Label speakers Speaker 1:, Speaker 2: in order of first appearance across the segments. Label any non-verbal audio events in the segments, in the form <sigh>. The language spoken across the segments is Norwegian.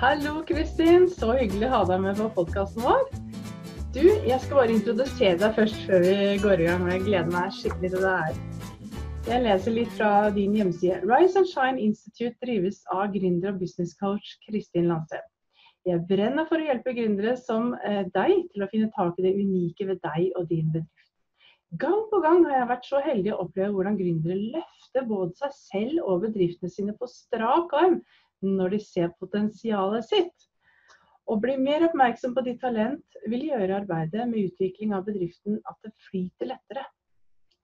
Speaker 1: Hallo, Kristin. Så hyggelig å ha deg med på podkasten vår. Du, jeg skal bare introdusere deg først før vi går i gang. og Jeg gleder meg skikkelig til det her. Jeg leser litt fra din hjemmeside. Rise and Shine Institute drives av gründer og business coach Kristin Landstedt. Jeg brenner for å hjelpe gründere som eh, deg til å finne tak i det unike ved deg og din bedrift. Gang på gang har jeg vært så heldig å oppleve hvordan gründere løfter både seg selv og bedriftene sine på strak arm når de ser potensialet sitt. Å bli mer oppmerksom på ditt talent vil gjøre arbeidet med utvikling av bedriften at det flyter lettere.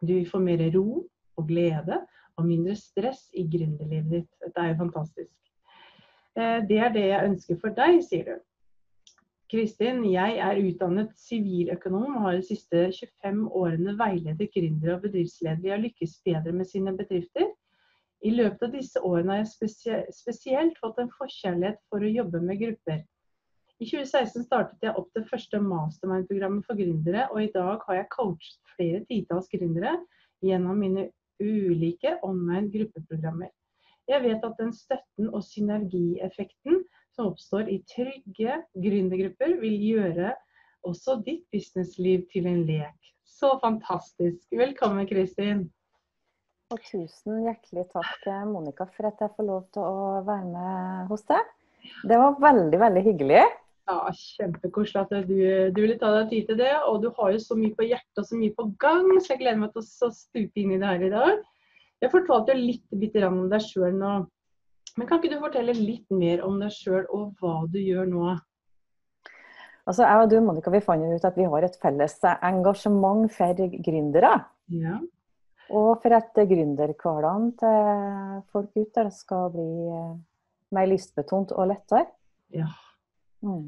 Speaker 1: Du vil få mer ro og glede og mindre stress i gründerlivet ditt. Dette er jo fantastisk. Eh, det er det jeg ønsker for deg, sier du. Kristin, jeg er utdannet siviløkonom og har de siste 25 årene veiledet gründere og bedriftsledere i å lykkes bedre med sine bedrifter. I løpet av disse årene har jeg spesielt fått en forkjærlighet for å jobbe med grupper. I 2016 startet jeg opp det første mastermind-programmet for gründere, og i dag har jeg coachet flere titalls gründere gjennom mine ulike online gruppeprogrammer. Jeg vet at den støtten og synergieffekten som oppstår i trygge gründergrupper, vil gjøre også ditt businessliv til en lek. Så fantastisk. Velkommen, Kristin.
Speaker 2: Og tusen hjertelig takk, Monica, for at jeg får lov til å være med hos deg. Det var veldig, veldig hyggelig.
Speaker 1: Ja, Kjempekoselig at du, du ville ta deg tid til det. Og du har jo så mye på hjertet og så mye på gang, så jeg gleder meg til å stupe inn i det her i dag. Jeg fortalte jo litt, litt om deg sjøl nå men kan ikke du fortelle litt mer om deg sjøl og hva du gjør nå?
Speaker 2: Altså, jeg og du, Monica, vi fant ut at vi har et felles engasjement for gründere.
Speaker 1: Ja.
Speaker 2: Og for at gründerhverdagen til folk ute der skal bli eh, mer lystbetont og lettere.
Speaker 1: Ja. Mm.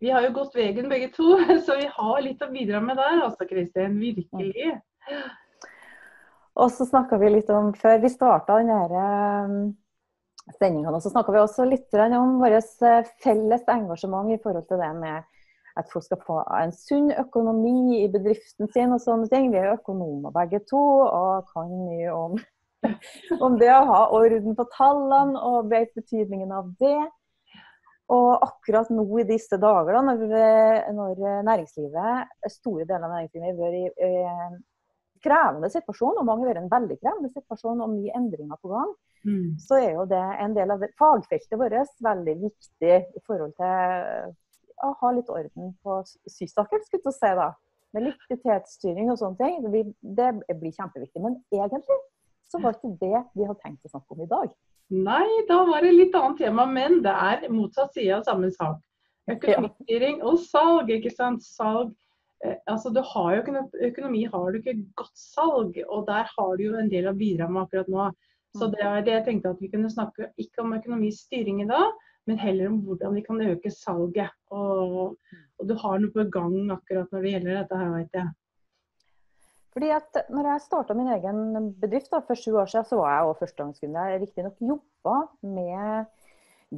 Speaker 1: Vi har jo gått veien begge to, <laughs> så vi har litt å bidra med der, altså, Kristin. Virkelig. Mm.
Speaker 2: Og så snakka vi litt om, før vi starta denne sendinga, eh. Så snakka vi også litt om vårt eh, felles engasjement i forhold til det med at folk skal få en sunn økonomi i bedriften sin og sånne ting. Vi er jo økonomer begge to og kan mye om, <laughs> om det å ha orden på tallene og vet betydningen av det. Og akkurat nå i disse dager, da, når, når næringslivet, store deler av næringslivet har vært i eh, krevende situasjon, og mange har vært i en veldig krevende situasjon og mye endringer på gang, mm. så er jo det en del av fagfeltet vårt veldig viktig i forhold til å ha litt orden på systakken, skulle jeg si da. Med likviditetsstyring og sånne ting. Det blir kjempeviktig. Men egentlig så var ikke det vi hadde tenkt å snakke om i dag.
Speaker 1: Nei, da var det litt annet tema. Men det er motsatt side av samme sak. Økonomistyring og salg. ikke sant? Salg Eh, altså du har jo Økonomi har du ikke godt salg, og der har du jo en del å bidra med akkurat nå. Så mm. det er det jeg tenkte at vi kunne snakke ikke om økonomistyring i dag, men heller om hvordan vi kan øke salget. Og, og du har noe på gang akkurat når det gjelder dette her, vet jeg.
Speaker 2: Fordi at når jeg starta min egen bedrift da, for sju år siden, så var jeg også førstegangskunde. Jeg riktignok jobba med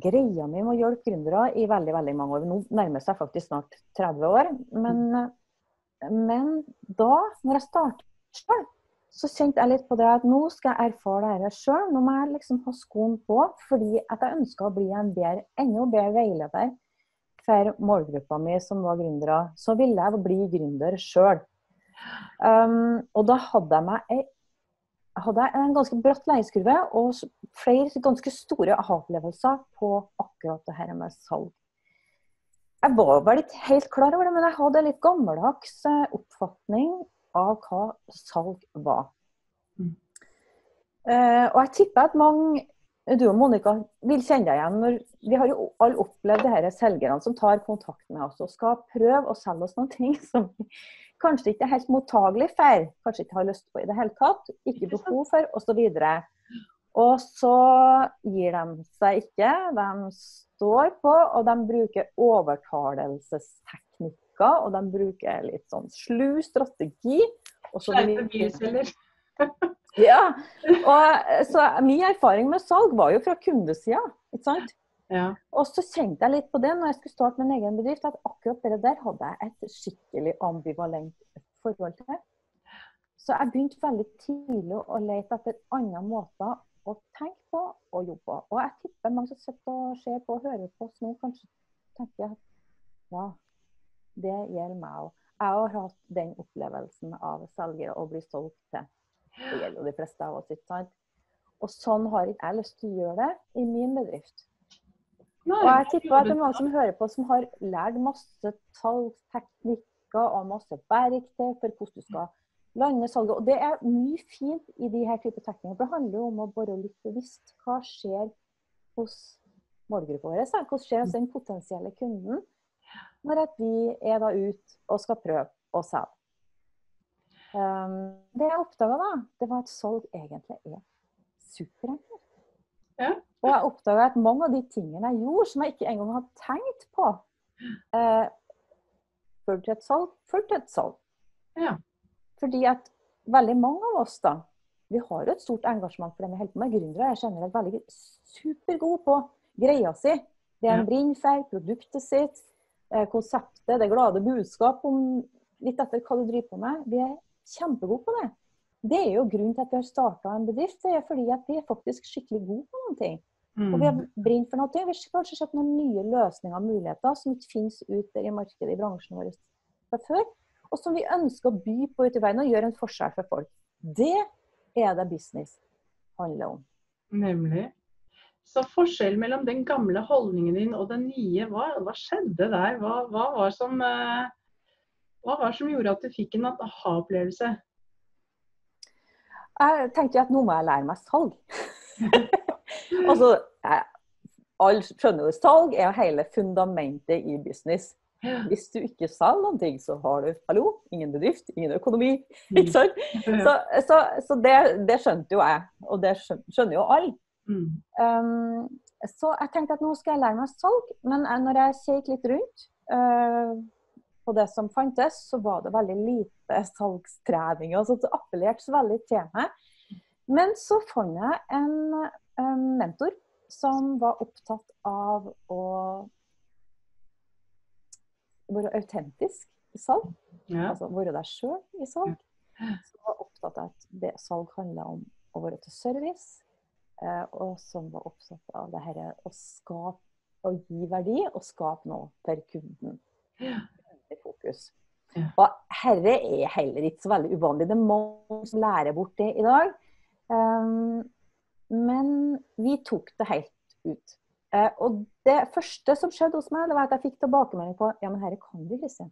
Speaker 2: greia mi med å hjelpe gründere i veldig veldig mange år. Nå nærmer seg faktisk snart 30 år. Men men da, når jeg startet sjøl, så kjente jeg litt på det at nå skal jeg erfare dette sjøl. Nå må jeg liksom ha skoen på, fordi at jeg ønsker å bli en bedre, enda bedre veileder for målgruppa mi som var gründere. Så ville jeg bli gründer sjøl. Um, og da hadde jeg meg hadde jeg en ganske bratt læringskurve og flere ganske store aha-opplevelser på akkurat det her med salg. Jeg var vel ikke helt klar over det, men jeg hadde en litt gammeldags eh, oppfatning av hva salg var. Mm. Uh, og jeg tipper at mange, du og Monica, vil kjenne deg igjen. når Vi har jo alle opplevd det her selgerne som tar kontakt med oss og skal prøve å selge oss noen ting som <laughs> kanskje ikke er helt mottagelig for, kanskje ikke har lyst på i det hele tatt, ikke behov for, osv. Og så gir de seg ikke. De står på, og de bruker overtalelsesteknikker. Og de bruker litt sånn slu strategi. <laughs> ja. Og, så min erfaring med salg var jo fra kundesida. ikke sant?
Speaker 1: Ja.
Speaker 2: Og så kjente jeg litt på det når jeg skulle starte min egen bedrift, at akkurat det der hadde jeg et skikkelig ambivalent forhold til. Så jeg begynte veldig tidlig å lete etter andre måter å tenke på og jobbe på. Og jeg tipper mange som sitter og ser på og hører på oss nå, kanskje tenker at ja, det gjelder meg òg. Jeg har hatt den opplevelsen av selgere å bli solgt til. Det gjelder jo de fleste av oss, ikke sant. Og sånn har ikke jeg lyst til å gjøre det i min bedrift.
Speaker 1: Nei,
Speaker 2: Og jeg tipper at det er mange som hører på, som har lært masse tallteknikker og masse verktøy for hvordan du skal lande salget. Og det er mye fint i de her typer teknikker. Det handler jo om å bare litt bevisst hva skjer hos målgruppa vår. så Hva skjer hos den potensielle kunden når at vi er da ute og skal prøve å selge. Um, det jeg oppdaga da, det var at salg egentlig er superenkelt.
Speaker 1: Ja.
Speaker 2: Og jeg oppdaga at mange av de tingene jeg gjorde som jeg ikke engang hadde tenkt på, eh, førte til et salg, førte til et salg.
Speaker 1: Ja.
Speaker 2: Fordi at veldig mange av oss da, vi har jo et stort engasjement for det vi holder på med. Gründere er generelt veldig supergode på greia si. Det en
Speaker 1: Ja.
Speaker 2: brenner for, produktet sitt, konseptet, det glade budskap om litt etter hva du driver på med. Vi er kjempegode på det. Det er jo grunnen til at vi har starta en bedrift. Det er fordi at vi er faktisk skikkelig gode på noen ting. Og vi har
Speaker 1: Mm.
Speaker 2: brent for noe. Vi har kanskje sett noen nye løsninger og muligheter som ikke finnes ute i markedet i bransjen vår fra før. Og som vi ønsker å by på ute i verden og gjøre en forskjell for folk. Det er det business handler om.
Speaker 1: Nemlig. Så forskjellen mellom den gamle holdningen din og den nye, hva, hva skjedde der? Hva, hva, var som, eh, hva var som gjorde at du fikk en aha-opplevelse?
Speaker 2: Jeg tenkte at nå må jeg lære meg salg. <laughs> altså, alle skjønner jo salg er hele fundamentet i business. Hvis du ikke selger noen ting, så har du hallo, ingen bedrift, ingen økonomi. ikke sant? Så, så, så det, det skjønte jo jeg, og det skjønner jo alle.
Speaker 1: Mm.
Speaker 2: Um, så jeg tenkte at nå skal jeg lære meg salg, men når jeg kjekk litt rundt uh, på det som fantes, så var det veldig lite salgstrening. Altså det appellerte så veldig til meg. Men så fant jeg en um, mentor som var opptatt av å være autentisk i salg.
Speaker 1: Ja.
Speaker 2: Altså være deg sjøl i salg. Som var opptatt av at det salg handla om å være til service. Eh, Og som var opptatt av det her å skape å gi verdi og skape noe for kunden.
Speaker 1: Ja.
Speaker 2: Fokus.
Speaker 1: Ja.
Speaker 2: Og herre er heller ikke så veldig uvanlig. Det er mange som lærer bort det i dag. Um, men vi tok det helt ut. Uh, og det første som skjedde hos meg, det var at jeg fikk tilbakemelding på ja, men herre kan du, Kristin.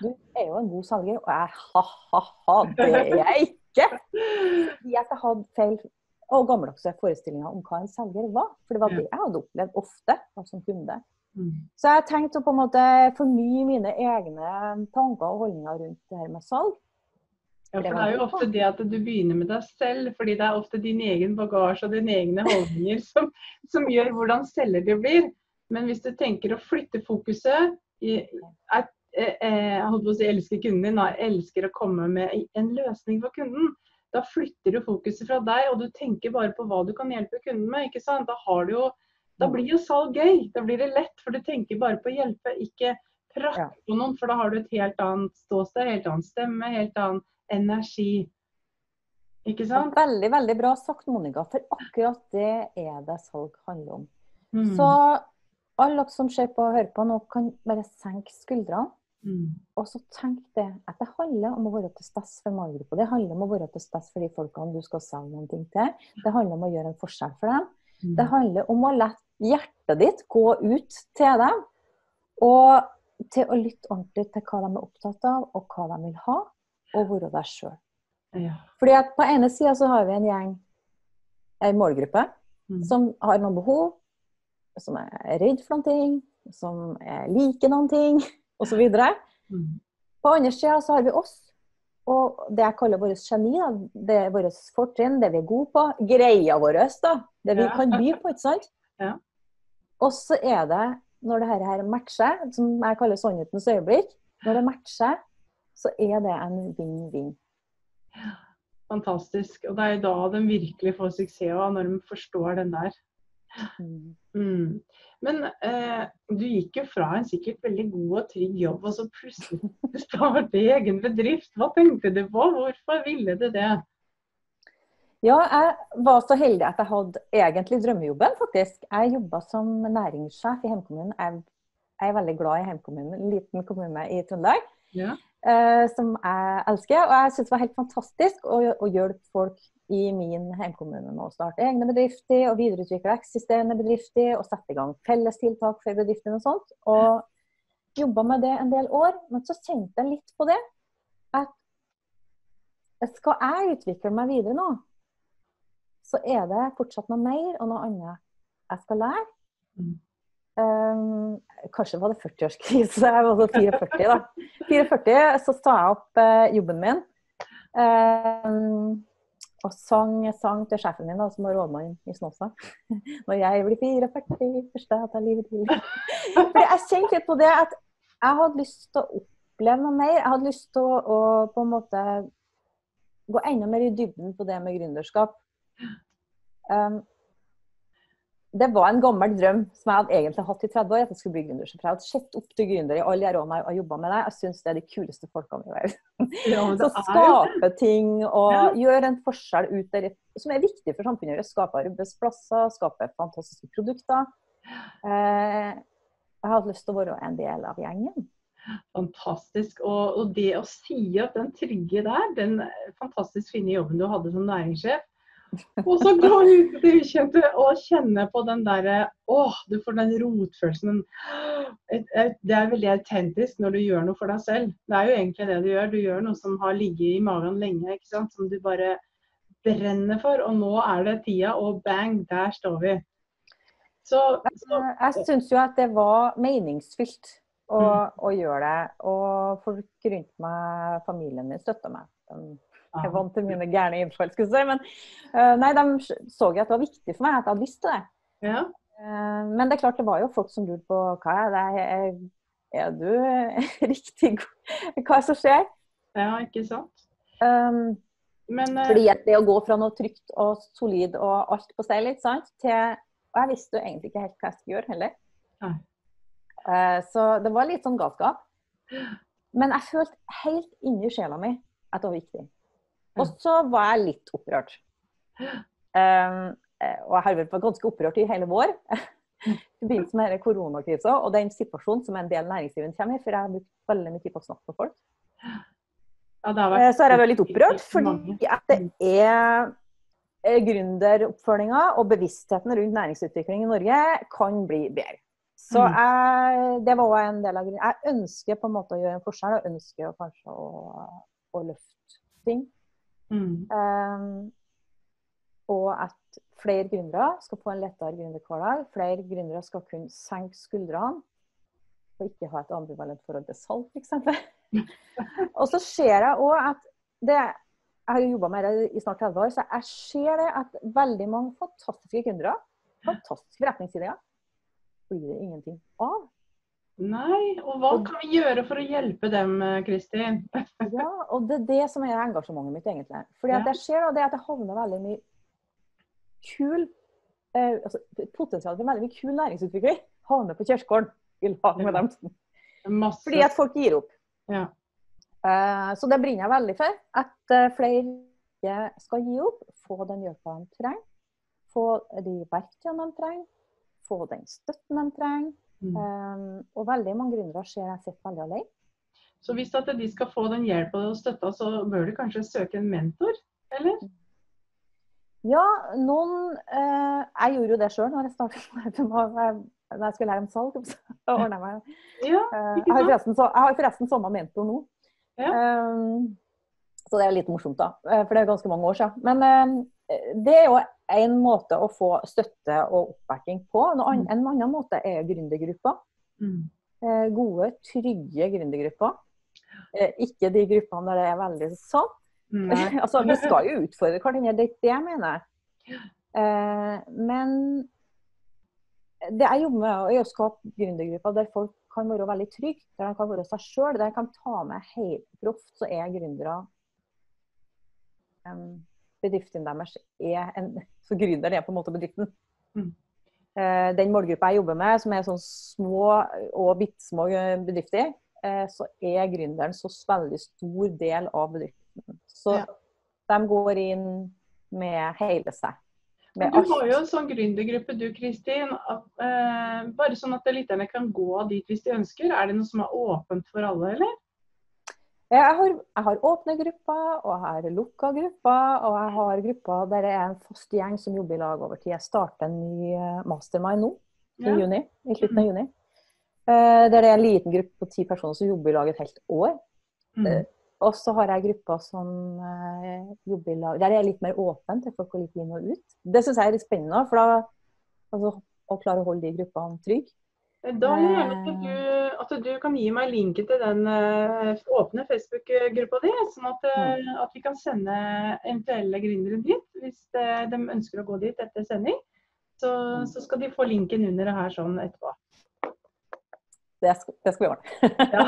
Speaker 2: Du er jo en god salger. Og jeg ha-ha-ha, det er jeg ikke! <laughs> Fordi at jeg hadde feil og gammeldagse forestillinger om hva en selger var. For det var det jeg hadde opplevd ofte som kunde.
Speaker 1: Mm.
Speaker 2: Så jeg tenkte å på en måte fornye mine egne tanker og holdninger rundt det her med salg.
Speaker 1: Ja, for det er jo ofte det at du begynner med deg selv, fordi det er ofte din egen bagasje og dine egne holdninger <laughs> som, som gjør hvordan selger du blir. Men hvis du tenker å flytte fokuset eh, eh, Jeg holdt på å si elsker kunden din, da, elsker å komme med en løsning for kunden. Da flytter du fokuset fra deg, og du tenker bare på hva du kan hjelpe kunden med. ikke sant? Da, har du jo, da blir jo salg gøy. Da blir det lett, for du tenker bare på å hjelpe, ikke prakke på noen. For da har du et helt annet ståsted, helt annen stemme, helt annen energi. Ikke sant?
Speaker 2: Veldig, veldig bra sagt, Monica. For akkurat det er det salg handler om.
Speaker 1: Mm.
Speaker 2: Så alle dere som ser på og hører på nå, kan bare senke skuldrene.
Speaker 1: Mm.
Speaker 2: Og så tenk det at det handler om å være til stede for målgruppa. Det handler om å være til stede for de folkene du skal selge noen ting til. Det handler om å gjøre en forskjell for dem.
Speaker 1: Mm.
Speaker 2: Det handler om å la hjertet ditt gå ut til dem. Og til å lytte ordentlig til hva de er opptatt av, og hva de vil ha. Og være deg sjøl.
Speaker 1: Ja.
Speaker 2: Fordi at på ene sida så har vi en gjeng, en målgruppe,
Speaker 1: Mm.
Speaker 2: som har noen behov, som er redd for noen ting, som er liker noen ting, osv.
Speaker 1: Mm.
Speaker 2: På andre sida så har vi oss, og det jeg kaller vårt geni, da, det er vårt fortrinn, det vi er gode på, greia vår, da, det vi kan by på, ikke sant? <laughs>
Speaker 1: Ja.
Speaker 2: Og så er det, når det her matcher, som jeg kaller sannhetens øyeblikk, når det matcher, så er det en vinn-vinn.
Speaker 1: Fantastisk. Og det er da de virkelig får suksess når de forstår den der.
Speaker 2: Mm.
Speaker 1: Mm. Men eh, du gikk jo fra en sikkert veldig god og trygg jobb, og så plutselig <laughs> starte egen bedrift. Hva tenkte du på? Hvorfor ville du det?
Speaker 2: Ja, jeg var så heldig at jeg hadde egentlig drømmejobben, faktisk. Jeg jobba som næringssjef i hjemkommunen. Jeg, jeg er veldig glad i hjemkommunen, en liten kommune i Trøndelag.
Speaker 1: Ja.
Speaker 2: eh, som jeg elsker. Og jeg syns det var helt fantastisk å, å hjelpe folk i min hjemkommune med å starte egne bedrifter og videreutvikle eksisterende bedrifter og sette i gang fellestiltak for bedriftene og sånt. Og jobba med det en del år. Men så kjente jeg litt på det at skal jeg utvikle meg videre nå, så er det fortsatt noe mer og noe annet jeg skal lære.
Speaker 1: Mm.
Speaker 2: Um, kanskje var det 40-årskrise, jeg var så 44 da. 44 så sa jeg opp uh, jobben min. Um, og sang, sang til sjefen min, da, som var rådmann i Snåsa. <laughs> Når jeg blir 44, første jeg tar livet til. <laughs> Fordi jeg kjente litt på det at jeg hadde lyst til å oppleve noe mer. Jeg hadde lyst til å på en måte gå enda mer i dybden på det med gründerskap. Um, det var en gammel drøm som jeg hadde egentlig hatt i 30 år. at jeg skulle bli gründer. Jeg hadde sett opp til gründere i alle de årene jeg har jobba med deg. Jeg syns det er de kuleste folkene i verden. <laughs>
Speaker 1: Ja,
Speaker 2: Så skape ting og
Speaker 1: Ja.
Speaker 2: gjøre en forskjell ut der som er viktig for samfunnet. vårt. Skape arbeidsplasser, skape fantastiske produkter. Eh, jeg hadde lyst til å være en del av gjengen.
Speaker 1: fantastisk. Og, og det å si opp den trygge der, den fantastisk fine jobben du hadde som næringssjef, <laughs> og så gå ut det ukjente og kjenne på den derre Åh, du får den rotfølelsen. <gasps> Det er veldig autentisk når du gjør noe for deg selv. Det er jo egentlig det du gjør. Du gjør noe som har ligget i magen lenge, ikke sant. Som du bare brenner for. Og nå er det tida, og bang, der står vi. Så, så
Speaker 2: Eh, Jeg syns jo at det var meningsfylt å, å gjøre det. Og folk rundt meg, familien min, støtta meg. De, jeg vant til mine gærne innfall, skulle jeg si. Men uh, nei, de så jo at det var viktig for meg at jeg hadde lyst til det.
Speaker 1: ja.
Speaker 2: Uh, Men det er klart det var jo folk som lurte på hva er det er, er du <laughs> riktig god Hva er det som skjer?
Speaker 1: ja, ikke sant.
Speaker 2: Um,
Speaker 1: Men eh,
Speaker 2: fordi det å gå fra noe trygt og solid og alt på stell, ikke sant, til Og jeg visste jo egentlig ikke helt hva jeg skulle gjøre heller.
Speaker 1: Nei.
Speaker 2: Så det var litt sånn galskap. <gasps> Men jeg følte helt inni sjela mi at det var viktig. Og så var jeg litt opprørt. Um, og jeg har vært ganske opprørt i hele vår. <laughs> I forbindelse med koronakrisa og den situasjonen som en del næringslivet kommer i. For jeg har brukt veldig mye tid på å snakke med folk.
Speaker 1: ja, det har
Speaker 2: Eh, Så har jeg vært litt opprørt fordi at det er eh, gründeroppfølginga og bevisstheten rundt næringsutvikling i Norge kan bli bedre. Så
Speaker 1: Mm.
Speaker 2: jeg, det var også en del av grunnen. Jeg ønsker på en måte å gjøre en forskjell, og ønsker kanskje å, å løfte ting.
Speaker 1: Mm.
Speaker 2: Um, og at flere gründere skal få en lettere gründerhverdag. Flere gründere skal kunne senke skuldrene og ikke ha et ambivalent forhold til salg, f.eks. <laughs> og så ser jeg òg at det Jeg har jo jobba med det i snart 30 år, så jeg ser det at veldig mange fantastiske gründere, fantastiske forretningsideer, blir det ingenting av.
Speaker 1: Nei, og hva kan vi gjøre for å hjelpe dem, eh, Kristin? <laughs>
Speaker 2: Ja, og det er det som er engasjementet mitt, egentlig. Fordi at
Speaker 1: Ja.
Speaker 2: jeg ser og det at det havner veldig mye kul eh, altså, Potensialet for veldig mye kul næringsutvikling havner på kirkegården i lag med dem.
Speaker 1: Masse.
Speaker 2: Fordi at folk gir opp.
Speaker 1: Ja.
Speaker 2: Eh, så det brenner jeg veldig for. At eh, flere skal gi opp. Få den hjelpa de trenger. Få de verktøyene de trenger. Få den støtten de trenger.
Speaker 1: Mm.
Speaker 2: Um, og veldig mange gründere ser jeg sitter veldig alene.
Speaker 1: Så hvis at de skal få den hjelpa og støtta, så bør de kanskje søke en mentor? Eller?
Speaker 2: Ja, noen eh, Jeg gjorde jo det sjøl når jeg startet <laughs> når jeg skulle lære om salg. <laughs> Så ordna meg.
Speaker 1: Ja,
Speaker 2: Eh, jeg, har forresten, så, jeg har forresten samme mentor nå.
Speaker 1: Ja.
Speaker 2: Um, så det er litt morsomt, da. eh, For det er ganske mange år siden. Men eh, det er jo en måte å få støtte og oppbacking på. Noe En annen måte er gründergrupper.
Speaker 1: Mm.
Speaker 2: Eh, Gode, trygge gründergrupper. Eh, Ikke de gruppene der det er veldig sånn. <laughs> Altså, vi skal jo utfordre hverandre, det er det jeg mener. Eh, men det jeg jobber med, er å skape gründergrupper der folk kan være veldig trygge, der de kan være seg sjøl, der de kan ta med helt proft, så er gründere um, Bedriften deres er en Så gründer er på en måte bedriften.
Speaker 1: Mm.
Speaker 2: Eh, den målgruppa jeg jobber med, som er sånn små og bitte små bedrifter, eh, så er gründeren så veldig stor del av bedriften. Så
Speaker 1: Ja.
Speaker 2: de går inn med hele seg.
Speaker 1: Med du har jo en sånn gründergruppe du, Kristin. Eh, bare sånn at lytterne kan gå dit hvis de ønsker. Er det noe som er åpent for alle, eller?
Speaker 2: Jeg har, jeg har åpne grupper, og jeg har lukka grupper. Og jeg har grupper der det er en fast gjeng som jobber i lag over tid. Jeg starter en ny eh, mastermind nå, i ja. juni, i slutten av mm. juni. Uh, der det er en liten gruppe på ti personer som jobber i lag et helt år. Mm. Uh, og så har jeg grupper som jobber i lag Der er jeg litt mer åpent til folk å litt inn og ut. Det syns jeg er litt spennende, for da altså, å klare å holde de gruppene trygge.
Speaker 1: Da vil jeg gjerne at du, at du kan gi meg linken til den åpne Facebook-gruppa di, sånn at, mm. at, vi kan sende eventuelle gründere dit. Hvis de ønsker å gå dit etter sending, så, mm. så skal de få linken under det her sånn etterpå.
Speaker 2: Det skal, det skal vi ordne.
Speaker 1: ja.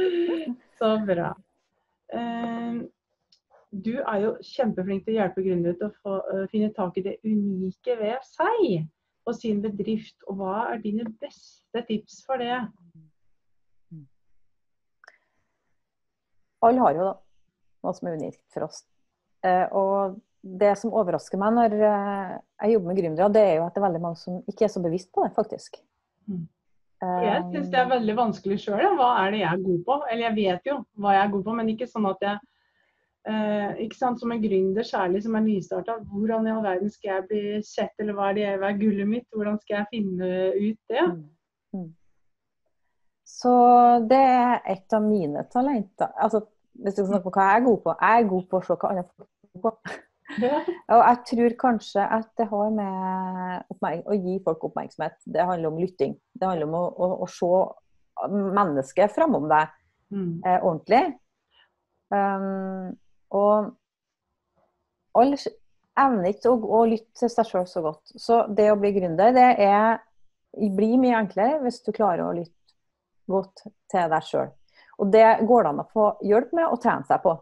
Speaker 1: <laughs> Så bra. Eh, du er jo kjempeflink til å hjelpe gründere til å få, finne tak i det unike ved seg og sin bedrift. Og hva er dine beste tips for det?
Speaker 2: Alle har jo noe som er unikt for oss. Uh, og det som overrasker meg når uh, jeg jobber med gründere, det er jo at det er veldig mange som ikke er så bevisst på det, faktisk. Mm.
Speaker 1: Jeg syns det er veldig vanskelig sjøl. Hva er det jeg er god på? Eller jeg vet jo hva jeg er god på, men ikke sånn at jeg eh, ikke sant, Som en gründer særlig som er nystarta, hvordan i all verden skal jeg bli sett, eller hva er, det, hva er gullet mitt? Hvordan skal jeg finne ut det? Mm. Mm.
Speaker 2: Så det er et av mine talenter. Altså, hvis du snakker om hva jeg er god på, jeg er god på å se hva andre folk er gode på. <laughs> Og jeg tror kanskje at det har med å gi folk oppmerksomhet. Det handler om lytting. Det handler om å, å, å se mennesket framom deg mm. eh, ordentlig. Um, og alle evner ikke å, å, lytte til seg sjøl så godt. Så det å bli gründer, det er, blir mye enklere hvis du klarer å lytte godt til deg sjøl. Og det går det an å få hjelp med å trene seg på.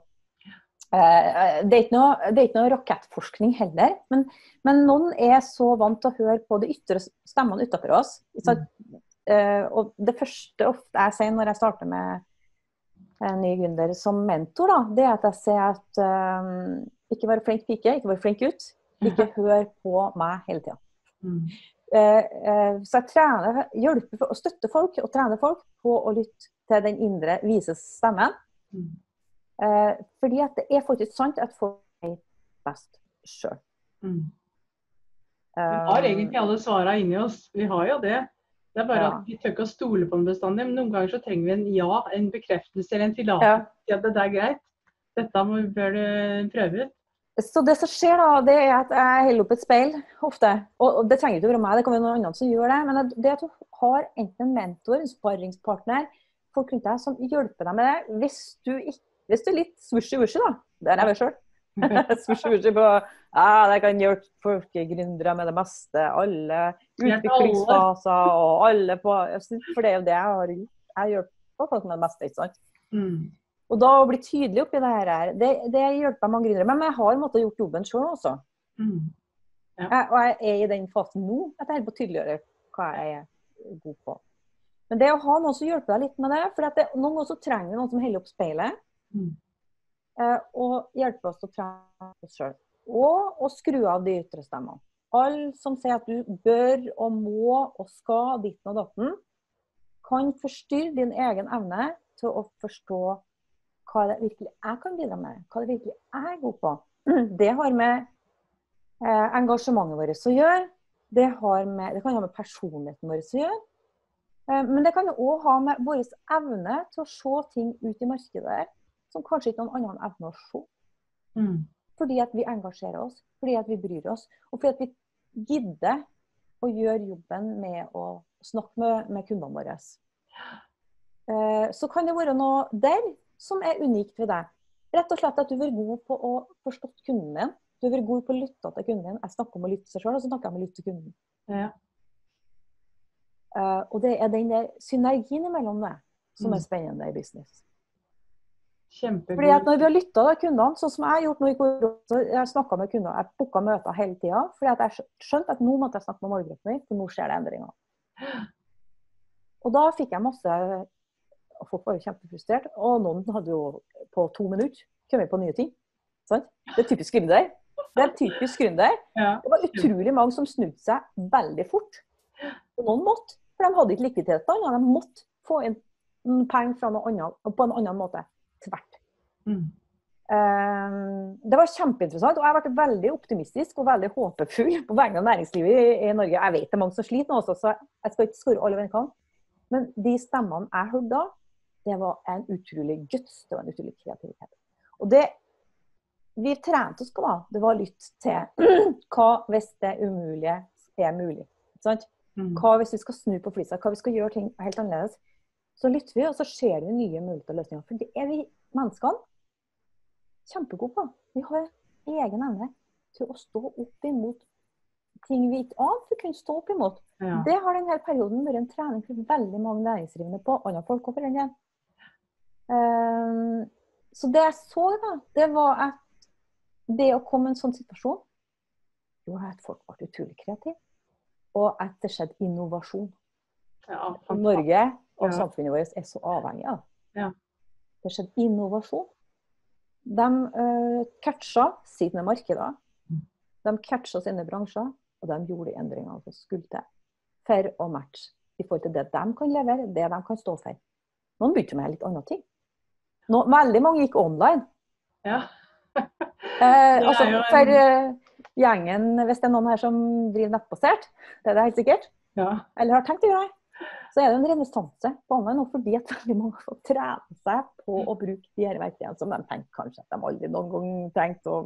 Speaker 2: Eh, det er, noe, det er ikke noe, rakettforskning heller, men, men, noen er så vant til å høre på de ytre stemmene utenfor oss. Så, uh, og det første ofte jeg sier når jeg starter med en ny gründer som mentor, da, det er at jeg ser at uh, ikke være flink pike, ikke være flink gutt. Ikke hør på meg hele tida. Mm. Uh, så jeg trener, hjelper og støtter folk og trener folk på å lytte til den indre vise stemmen. Mm. Uh, fordi at det er faktisk sant at folk vet best sjøl. Mm.
Speaker 1: Vi har eh, egentlig alle svara inni oss. Vi har jo det. Det er bare ja. at vi tør ikke å stole på den bestandig. Men noen ganger så trenger vi en ja, en bekreftelse eller en tillatelse til ja. at det er greit. Dette må, bør du prøve ut.
Speaker 2: Så det som skjer da, det er at jeg holder opp et speil ofte. Og, det trenger ikke å være meg, det kan være noen andre som gjør det. Men det at du har enten en mentor, en sparringspartner, folk rundt deg som hjelper deg med det. Hvis du ikke hvis du er litt swishy-wushy, da. Det er jeg sjøl. Swishy-wushy på ja, det kan hjelpe folkegründere med det meste. Alle utviklingsfaser og alle på For det er jo det jeg har gjort. Jeg hjelper folk med det meste, ikke sant. Mm. Og da å bli tydelig oppi det her, det, det hjelper mange gründere. Men jeg har måttet gjort jobben sjøl også. Mm. Ja. Jeg, og jeg er i den fasen nå at jeg holder på å tydeliggjøre hva jeg er god på. Men det å ha noen som hjelper deg litt med det For det, noen ganger trenger noen som holder opp speilet. Mm. Eh, og hjelpe oss å trene oss sjøl. Og å skru av de ytre stemmene. Alle som sier at du bør og må og skal ditten og datten, kan forstyrre din egen evne til å forstå hva det virkelig jeg kan bidra med. Hva det virkelig jeg er god på. <clears throat> Det har med eh, engasjementet vårt å gjøre. Det, med, det, kan ha med personligheten vår å gjøre. Eh, men det kan òg ha med vår evne til å se ting ut i markedet som kanskje ikke noen andre evner å se. Mm. Fordi at vi engasjerer oss, fordi at vi bryr oss, og fordi at vi gidder å gjøre jobben med å snakke med, med kundene våre. Eh, så kan det være noe der som er unikt ved deg. Rett og slett at du er god på å forstå kunden din. Du er god på å lytte til kunden din. Jeg snakker om å lytte til seg sjøl, og så snakker jeg om å lytte til kunden. Ja. Uh, og det er den der synergien imellom det som mm. er spennende i business. Kjempegod. Fordi at Når vi har lytta til kundene, sånn som jeg har gjort nå i korona, jeg snakka med kunder, jeg booka møter hele tida. Fordi at jeg skjønte at nå måtte jeg snakke med målgruppen min, for nå skjer det endringer. Og da fikk jeg masse Folk var jo kjempefrustrert. Og noen hadde jo på to minutter kommet på nye ting. Sant? Det er typisk gründer. Det er typisk gründer. Det var utrolig mange som snudde seg veldig fort. Og noen måtte, for de hadde ikke likviditet. De måtte få inn penger fra noe annet, på en annen måte. Tvert.
Speaker 1: Mm.
Speaker 2: Eh, Det var kjempeinteressant, og jeg ble veldig optimistisk og veldig håpefull <laughs> på vegne av næringslivet i, i Norge. Jeg vet det er mange som sliter nå også, så jeg skal ikke skåre alle over en kam. Men de stemmene jeg hørte da, det var en utrolig guts, det var en utrolig kreativitet. Og det vi trente oss på da, det var å lytte til <clears throat> hva hvis det umulige er mulig. Sant?
Speaker 1: Mm.
Speaker 2: Hva hvis vi skal snu på flisa, hva hvis vi skal gjøre ting helt annerledes. Så lytter vi, og så ser vi nye muligheter og løsninger. For det er vi menneskene kjempegode på. Vi har egen evne til å stå opp imot ting vi ikke ante vi kunne stå opp imot.
Speaker 1: Ja.
Speaker 2: Det har denne perioden vært en trening for veldig mange næringsdrivende på, andre folk også for den del. Um, så det jeg så, da, det var at det å komme i en sånn situasjon gjorde at folk ble utrolig kreative. Og at det skjedde innovasjon.
Speaker 1: Ja,
Speaker 2: Norge og
Speaker 1: Ja.
Speaker 2: samfunnet vårt er så avhengig av.
Speaker 1: Ja.
Speaker 2: Det skjedde innovasjon. De uh, catcha sine markeder. De catcha sine bransjer, og de gjorde de endringene som skulle til for å matche i forhold til det de kan levere, det de kan stå for. Noen begynte med litt andre ting. Nå, veldig mange gikk online.
Speaker 1: Ja. <laughs>
Speaker 2: Eh, altså,
Speaker 1: en-
Speaker 2: For uh, gjengen, hvis det er noen her som driver nettbasert, det er det helt sikkert,
Speaker 1: ja.
Speaker 2: eller har tenkt å gjøre det, så er det en renessanse på online nå fordi at veldig mange får trene seg på å bruke de her verktøyene som de tenker kanskje at de aldri noen gang trengte å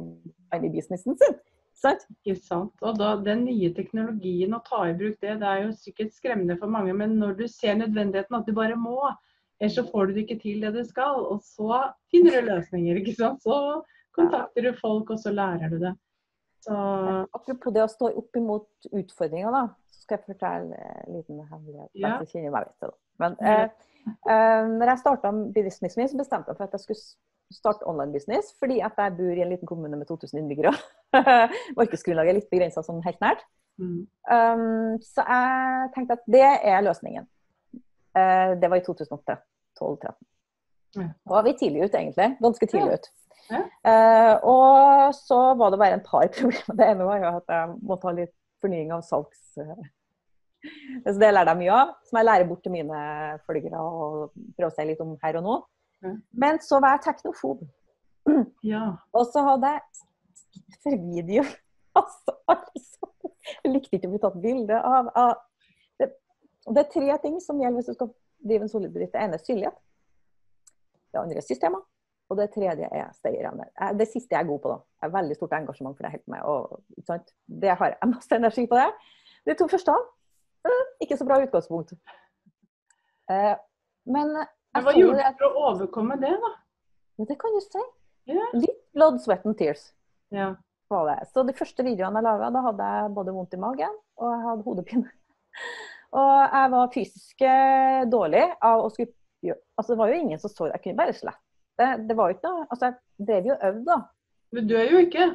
Speaker 2: være i businessen sin. Sant?
Speaker 1: Ikke sant. Og da, den nye teknologien, å ta i bruk det, det er jo sikkert skremmende for mange. Men når du ser nødvendigheten, at du bare må, ellers så får du det ikke til det du skal. Og så finner du løsninger, ikke sant. Så kontakter du folk, og så lærer du det. Så
Speaker 2: Apropos det å stå opp imot utfordringer, da, skal jeg fortelle en liten hemmelighet.
Speaker 1: Ja.
Speaker 2: Jeg Kjenner meg det. Men eh, eh, når jeg starta businessen min, så bestemte jeg for at jeg skulle starte online business, fordi at jeg bor i en liten kommune med 2000 innbyggere. <laughs> Markedsgrunnlaget er litt begrensa sånn helt nært.
Speaker 1: mm,
Speaker 2: Um, så jeg tenkte at det er løsningen. Uh, det var i 2012-2013.
Speaker 1: Ja.
Speaker 2: Da var vi tidlig ute, egentlig. Ganske tidlig
Speaker 1: Ja.
Speaker 2: ut.
Speaker 1: Ja.
Speaker 2: Uh, og så var det bare en par <laughs> problemer. Det ene var jo at jeg måtte ha litt fornying av salgs... Så det lærer jeg mye av, som jeg lærer bort til mine følgere og prøver å si litt om her og nå. Men så var jeg teknofob.
Speaker 1: ja.
Speaker 2: Og så hadde jeg for video. <laughs> Altså, altså. Jeg likte ikke å bli tatt bilde av. av det, det er tre ting som gjelder hvis du skal drive en solid bedrift. Det ene er synlighet. Det andre er systemer. Og det tredje er stayerevne. Det siste jeg er god på. da. Jeg har veldig stort engasjement for det jeg med. Og, sant? Det har jeg masse energi på det. De to første <laughs> ikke så bra utgangspunkt. Eh, Men
Speaker 1: Men hva gjorde du for å overkomme det, da?
Speaker 2: ja, det kan du si.
Speaker 1: Yeah.
Speaker 2: Litt blood, sweat and tears. Yeah. Så de første videoene jeg laga, da hadde jeg både vondt i magen og jeg hadde hodepine. <laughs> Og jeg var fysisk eh, dårlig av å skulle Altså, det var jo ingen som så det. Jeg kunne bare slette. Det var jo ikke noe Altså, jeg drev jo og øvde, da.
Speaker 1: Du dør jo ikke.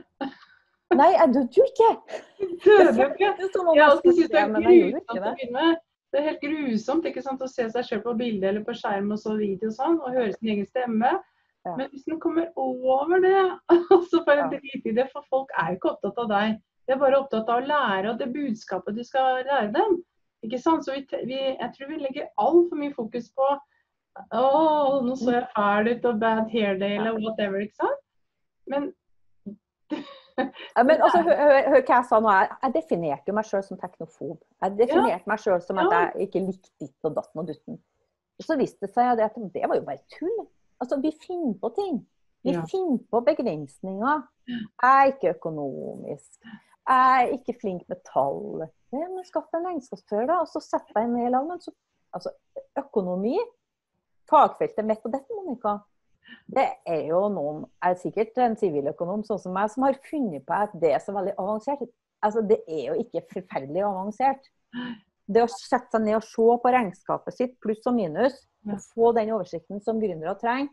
Speaker 2: Nei, jeg døde jo ikke!
Speaker 1: Du døde ikke.
Speaker 2: Det
Speaker 1: Jeg også synes det er
Speaker 2: men jeg gjorde
Speaker 1: grusomt å begynne. Det er helt grusomt ikke sant, å se seg selv på bilde eller på skjerm og så video og sånn, og høre sin egen stemme.
Speaker 2: Ja.
Speaker 1: Men hvis man kommer over det, <laughs> så bare drit i det, for folk er jo ikke opptatt av deg. De er bare opptatt av å lære og det budskapet du skal lære dem. Ikke sant? Så vi, vi, jeg tror vi legger altfor mye fokus på å, nå så jeg fæl ut og bad hair day eller whatever, ikke sant? Men <laughs>
Speaker 2: Men altså, hør, hør, hør hva jeg sa nå. Jeg, definerte jo meg sjøl som teknofob. Jeg definerte meg sjøl som at jeg ikke likte ditt og datten og dutten. Så viste det seg at det, var jo bare tull. Altså, vi finner på ting. Vi
Speaker 1: Ja.
Speaker 2: finner på begrensninger. Jeg er ikke økonomisk. Jeg er ikke flink med tall. Ja, men Skaff en regnskapsfører, da, og så sett deg ned i lag. Så, altså, økonomi, fagfeltet mitt og dette, Monica, det er jo noen, er sikkert en siviløkonom sånn som meg, som har funnet på at det er så veldig avansert. Altså, det er jo ikke forferdelig avansert. Det å sette seg ned og se på regnskapet sitt, pluss og minus, og få den oversikten som gründere trenger.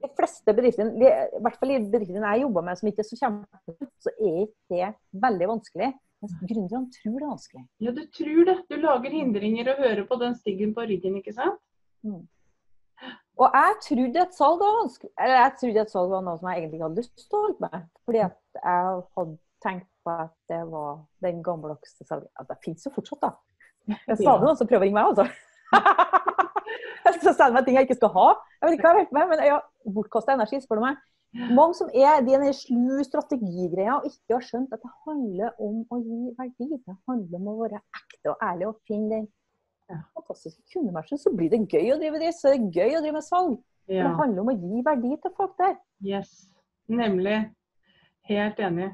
Speaker 2: De fleste bedriftene, i hvert fall i bedriftene jeg jobber med som ikke er så kjempe, så er ikke det veldig vanskelig. Mens gründerne tror det er vanskelig.
Speaker 1: ja, du tror det. Du lager hindringer og hører på den styggen på ryggen, ikke sant?
Speaker 2: Og jeg trodde et salg var vanskelig, eller jeg trodde et salg var noe som jeg egentlig ikke hadde lyst til å holde med. Fordi at jeg hadde tenkt på at det var den gammeldagse salget. At det finnes jo fortsatt, da. Jeg sa det noen som prøver å ringe meg, altså. <laughs> jeg skal selge meg ting jeg ikke skal ha. Jeg vet ikke hva jeg vet med, men ja, bortkasta energi, spør du meg. Mange som er de den slu strategigreia og ikke har skjønt at det handler om å gi verdi. Det handler om å være ekte og ærlig og finne den fantastiske kundematchen. Så blir det gøy å drive disse. så er gøy å drive med salg. Ja. Det handler om å gi verdi til folk der.
Speaker 1: Yes, nemlig. Helt enig.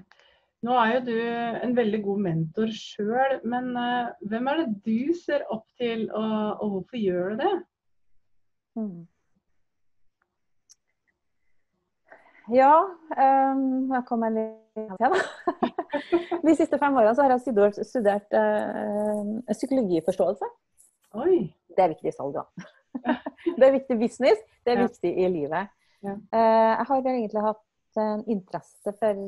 Speaker 1: Nå er jo du en veldig god mentor sjøl, men uh, hvem er det du ser opp til, og, og hvorfor gjør du det? Mm.
Speaker 2: Ja, um, jeg kommer litt til, da. <laughs> De siste fem årene har jeg studert, studert uh, psykologiforståelse.
Speaker 1: Oi.
Speaker 2: Det er viktig i salg, da. <laughs> det er viktig business, det er ja. viktig i livet. Ja. Uh, jeg har egentlig hatt en interesse for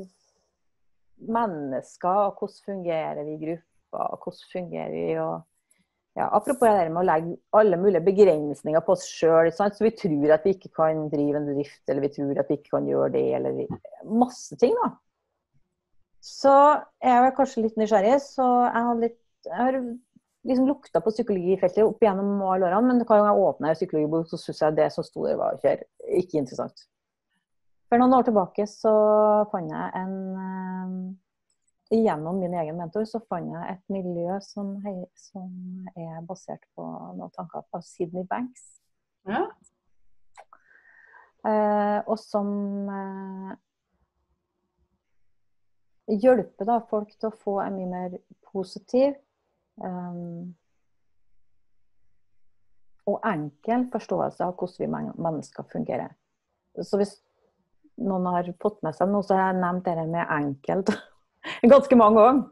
Speaker 2: mennesker, og hvordan fungerer vi i grupper, hvordan fungerer vi og ja, Apropos det der med å legge alle mulige begrensninger på oss sjøl. Så vi tror at vi ikke kan drive en bedrift, eller vi tror at vi ikke kan gjøre det, eller vi, masse ting, da. Så jeg var kanskje litt nysgjerrig, så jeg har, litt, jeg har liksom lukta på psykologifeltet opp gjennom alle årene, men hver gang jeg åpna en psykologibok, så syntes jeg det som sto der, var ikke, interessant. For noen år tilbake så fant jeg en gjennom min egen mentor så fant jeg et miljø som, som er basert på noen tanker av Sydney Banks. Ja. Eh, og som eh, hjelper da folk til å få en mye mer positiv um, og enkel forståelse av hvordan vi mennesker fungerer. Så hvis noen har fått med seg noe, så har jeg nevnt dette med enkelt <laughs> ganske mange ganger.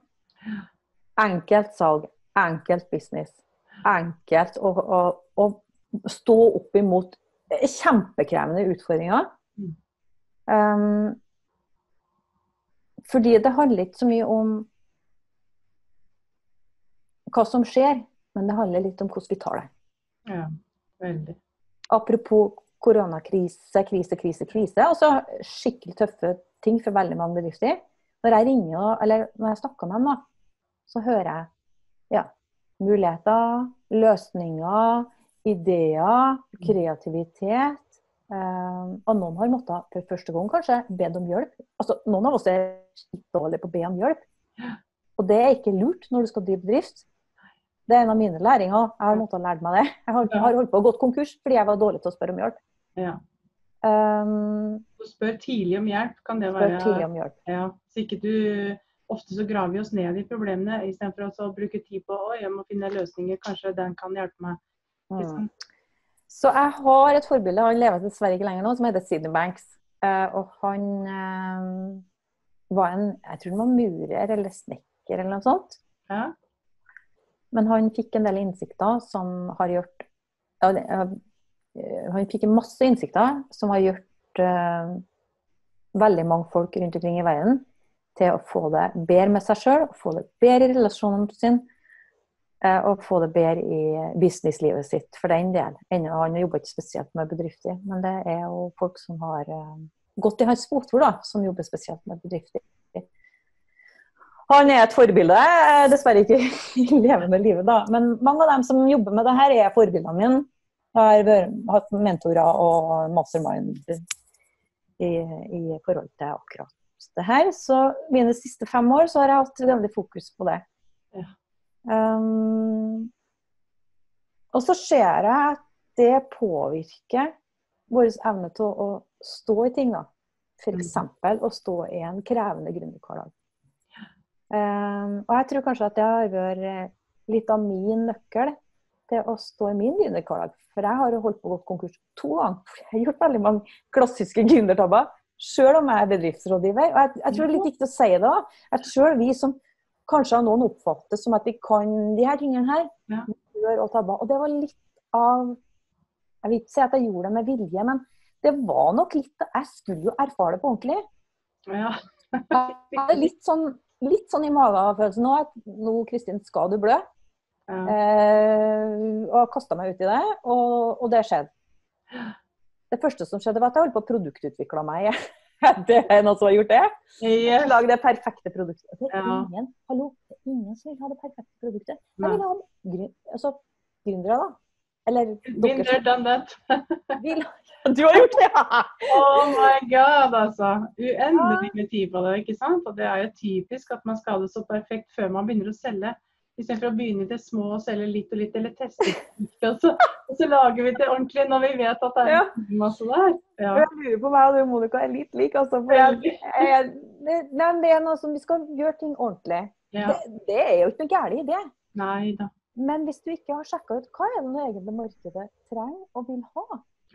Speaker 2: Enkelt salg, enkelt business. Enkelt å, å, å stå opp imot kjempekrevende utfordringer. Um, fordi det handler ikke så mye om hva som skjer, men det handler litt om hvordan vi tar det.
Speaker 1: Ja, veldig.
Speaker 2: Apropos koronakrise, krise, krise, krise. Altså skikkelig tøffe ting for veldig mange bedrifter. Når jeg ringer, eller når jeg snakker med dem, da, så hører jeg ja, muligheter, løsninger, ideer, kreativitet. Um, og noen har måttet for første gang kanskje be om hjelp. Altså, noen av oss er dårlige på å be om hjelp. Og det er ikke lurt når du skal drive bedrift. Det er en av mine læringer. Jeg har måttet lære meg det. Jeg har, har holdt på å gå konkurs fordi jeg var dårlig til å spørre om hjelp.
Speaker 1: Ja. Um, spør tidlig om hjelp, kan det være.
Speaker 2: Spør tidlig om hjelp.
Speaker 1: Ja, så ikke du Ofte så graver vi oss ned i problemene istedenfor å bruke tid på å jeg må finne løsninger. Kanskje den kan hjelpe meg. Mm.
Speaker 2: Så jeg har et forbilde, han lever dessverre ikke lenger nå, som heter Sidney Banks. Uh, og han uh, var en Jeg tror han var murer eller snekker eller noe sånt. Ja. Men han fikk en del innsikter som har gjort uh, Han fikk masse innsikter som har gjort veldig mange folk rundt omkring i verden til å få det bedre med seg sjøl, få det bedre i relasjonene sine eh, og få det bedre i businesslivet sitt for den del. Han jobber ikke spesielt med bedrifter, men det er jo folk som har uh, gått i hans fotspor, som jobber spesielt med bedrifter. Han er et forbilde, dessverre ikke <laughs> i levende livet, da. Men mange av dem som jobber med det her, er forbildene mine. Jeg har hatt mentorer og mastermind i, i forhold til akkurat det her. Så mine siste fem år så har jeg hatt veldig fokus på det. Ja. Um, og så ser jeg at det påvirker vår evne til å, å stå i ting. da. F.eks. Mm. å stå i en krevende gründerhverdag. Um, og jeg tror kanskje at det har vært litt av min nøkkel til å stå i min gründerhverdag. For jeg har jo holdt på å gå konkurs to ganger. <laughs> Jeg har gjort veldig mange klassiske gründertabber. Selv om jeg er bedriftsrådgiver. Og jeg, jeg, tror det er litt viktig å si det òg. At selv vi som kanskje av noen oppfattes som at vi kan de her tingene her, ja. gjør og tabber. Og det var litt av Jeg vil ikke si at jeg gjorde det med vilje, men det var nok litt Jeg skulle jo erfare det på ordentlig.
Speaker 1: Ja.
Speaker 2: jeg hadde litt sånn, litt sånn i magefølelsen nå at nå, Kristin, skal du blø? Ja. Eh, og kasta meg ut i det, og, og det skjedde. Det første som skjedde, var at jeg holdt på å produktutvikle meg. <laughs> Det er noen som har gjort det?
Speaker 1: Yes.
Speaker 2: Lage det perfekte produktet. Det er
Speaker 1: Ja.
Speaker 2: ingen, hallo, det er ingen som vil ha det perfekte produktet. Jeg vil ha gründere, altså, da. Eller
Speaker 1: Been there, done that.
Speaker 2: Du har gjort det! ja!
Speaker 1: Oh my god, altså. Uendelig med tid på det, ikke sant? Og det er jo typisk at man skal ha det så perfekt før man begynner å selge. Istedenfor å begynne i det små og selge litt og litt, eller teste og så, og så lager vi det ordentlig når vi vet at det er
Speaker 2: Ja.
Speaker 1: masse der. Ja.
Speaker 2: Jeg lurer på meg og du, Monica, er litt lik. Altså, jeg, jeg, det, det er noe som Vi skal gjøre ting ordentlig.
Speaker 1: ja.
Speaker 2: Det, det er jo ikke noe galt i det.
Speaker 1: Nei da.
Speaker 2: Men hvis du ikke har sjekka ut hva er det nå egentlig markedet trenger og vil ha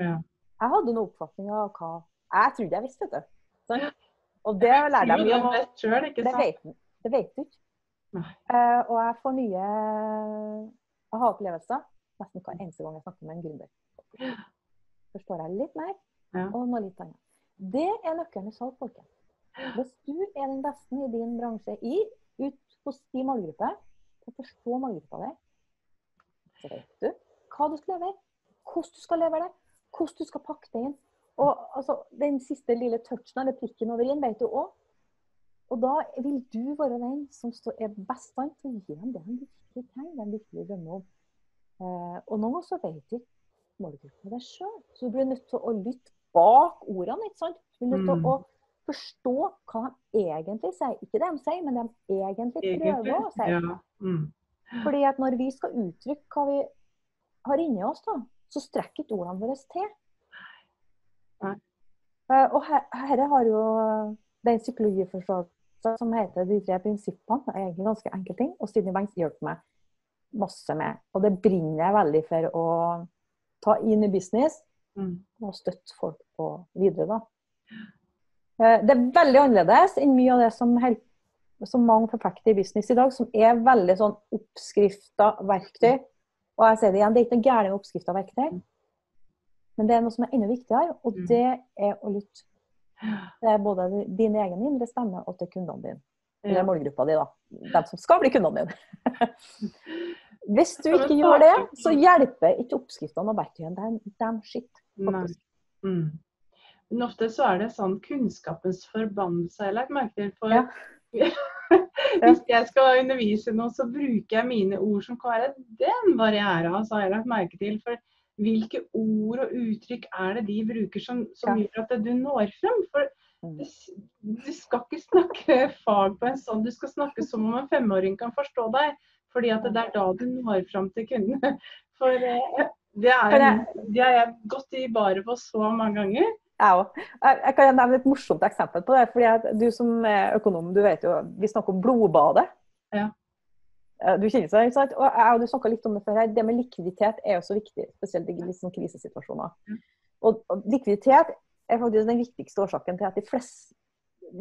Speaker 1: Ja.
Speaker 2: Jeg hadde noen oppfatning av hva Jeg trodde jeg visste, vet du. Sant? Og det lærte jeg mye om. Det vet, det vet du ikke. Eh, og jeg får nye aha-opplevelser nesten hver eneste gang jeg snakker med en gründer. Forstår jeg litt mer,
Speaker 1: Ja.
Speaker 2: og noe litt annet. Det er nøkkelen i salg, folkens. Hvis du er den beste i din bransje i, ut hos din målgruppe, og forstå målgruppa di, vet du hva du skal levere, hvordan du skal levere det, hvordan du skal pakke det inn. Og altså, den siste lille touchen eller prikken over i-en vet du òg. Og da vil du være den som står- er best stand til å gi dem det de virkelig trenger, de virkelig drømmer om. Eh, og noen ganger så vet du ikke målgruppa deg sjøl, så du blir nødt til å lytte bak ordene. ikke sant? Du blir nødt til
Speaker 1: Mm.
Speaker 2: å forstå hva de egentlig sier. Ikke det de sier, men de egentlig prøver å si.
Speaker 1: Ja. Mm.
Speaker 2: Fordi at når vi skal uttrykke hva vi har inni oss, da, så strekker ikke ordene våre til.
Speaker 1: Nei.
Speaker 2: Eh, og her, her har jo den psykologiforståelsen som heter De tre prinsippene, er egentlig ganske enkle ting, og Sydney Banks hjelper meg masse med. Og det brenner jeg veldig for å ta inn i business
Speaker 1: Mm.
Speaker 2: og støtte folk på videre, da. Eh, Det er veldig annerledes enn mye av det som, hel- som mange forfekter i business i dag, som er veldig sånn oppskrifta verktøy. Og jeg sier det igjen, det er ikke noe gærent med oppskrifta verktøy, men det er noe som er enda viktigere, og
Speaker 1: Mm.
Speaker 2: det er å lytte. Det er både din egen indre stemme og til kundene dine. Eller målgruppa di, da. De som skal bli kundene dine. <laughs> Hvis du ikke gjør det, så hjelper ikke oppskriftene og verktøyene. Er.
Speaker 1: Nei.
Speaker 2: faktisk.
Speaker 1: Mm. Men ofte så er det sånn kunnskapens forbannelse jeg har lagt merke til. For
Speaker 2: Ja.
Speaker 1: Hvis jeg skal undervise noe, så bruker jeg mine ord som kan være den barrieren, så har jeg lagt merke til. For hvilke ord og uttrykk er det de bruker som, som gjør at du når frem? For
Speaker 2: Mm.
Speaker 1: du skal ikke snakke fag på en sånn, du skal snakke som om en femåring kan forstå deg. Fordi at det er da du når frem til kundene. For eh, det er, det har jeg gått i baret på så mange ganger.
Speaker 2: Jeg òg. Jeg, kan nevne et morsomt eksempel på det. fordi Du som er økonom, du vet jo, vi snakker om blodbadet.
Speaker 1: Ja.
Speaker 2: Eh, Du kjenner seg, ikke sant? Og jeg og du snakka litt om det før her. Det med likviditet er jo så viktig, spesielt i liksom krisesituasjoner.
Speaker 1: Ja.
Speaker 2: Og, og likviditet er faktisk den viktigste årsaken til at de fleste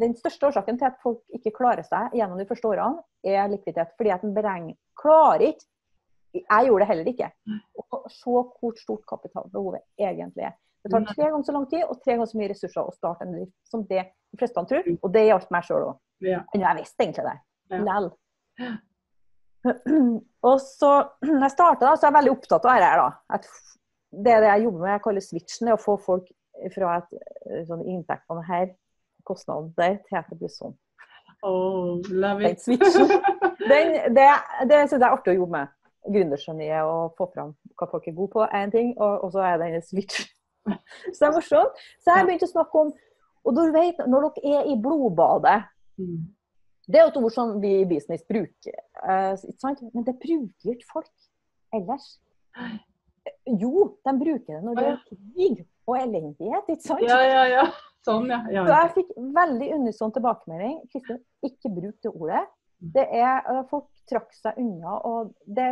Speaker 2: den største årsaken til at folk ikke klarer seg gjennom de første årene, er likviditet. Fordi at en beregner klarer ikke Jeg gjorde det heller ikke. Å se hvor stort kapitalbehovet egentlig er. Det tar tre ganger så lang tid og tre ganger så mye ressurser å starte en bedrift som det de fleste tror. Og det gjaldt meg sjøl òg.
Speaker 1: Ja.
Speaker 2: Men jeg visste egentlig det.
Speaker 1: Ja.
Speaker 2: Lell. <clears throat> Og så når jeg starta, så er jeg veldig opptatt av dette da. At det er det jeg jobber med, jeg kaller switchen, det å få folk fra et sånn sånn inntektene her, kostnaden der, til at det blir sånn.
Speaker 1: Oh, love
Speaker 2: Den
Speaker 1: it.
Speaker 2: switchen. <laughs> Den, det det syns jeg er artig å jobbe med. Gründergeniet og få fram hva folk er gode på, er en ting, og, så er det denne switch. Så det er morsomt. Så jeg begynte å snakke om Og du vet, når dere er i blodbadet
Speaker 1: Mm.
Speaker 2: Det er jo et ord som vi i business bruker, eh, men det bruker jo ikke folk ellers. Jo, de bruker det når det er krig og elendighet, ikke sant?
Speaker 1: Ja, ja, ja. Sånn, ja. ja.
Speaker 2: Så jeg fikk veldig unison tilbakemelding. Kristin, ikke bruk det ordet. Det er, eh, folk trakk seg unna. og det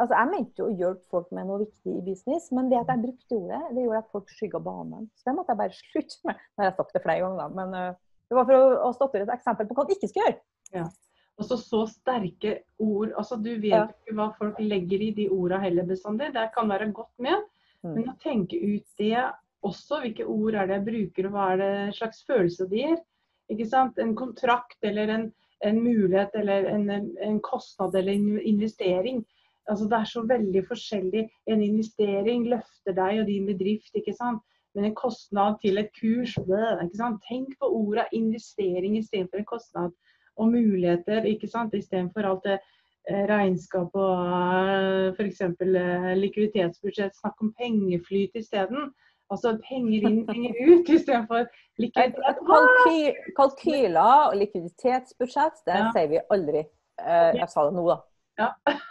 Speaker 2: Altså, Jeg mente jo å hjelpe folk med noe viktig i business, men det at jeg brukte ordet, det gjorde at folk skygga banen. Så det måtte jeg bare <laughs> slutte med. Nå har jeg sagt det flere ganger, men eh, det var for å, å statuere et eksempel på hva man ikke skal gjøre.
Speaker 1: Og så så sterke ord. altså Du vet
Speaker 2: Ja.
Speaker 1: ikke hva folk legger i de orda heller bestandig. Det kan være godt med,
Speaker 2: Mm.
Speaker 1: men å tenke ut det også. Hvilke ord er det jeg bruker, og hva er det slags følelse det gir. Ikke sant? En kontrakt eller en, en mulighet eller en, en kostnad eller en investering. Altså Det er så veldig forskjellig. En investering løfter deg og din bedrift. ikke sant? Men en kostnad til et kurs ikke sant? Tenk på ordet investering istedenfor en kostnad. Og muligheter ikke sant? istedenfor alt det eh, regnskap og f.eks. likviditetsbudsjett. Snakk om pengeflyt isteden. Altså penger inn, penger ut istedenfor likviditet.
Speaker 2: Kalky, kalkyler og likviditetsbudsjett, det ja. sier vi aldri. Eh, jeg sa det nå, da. Ja. <laughs>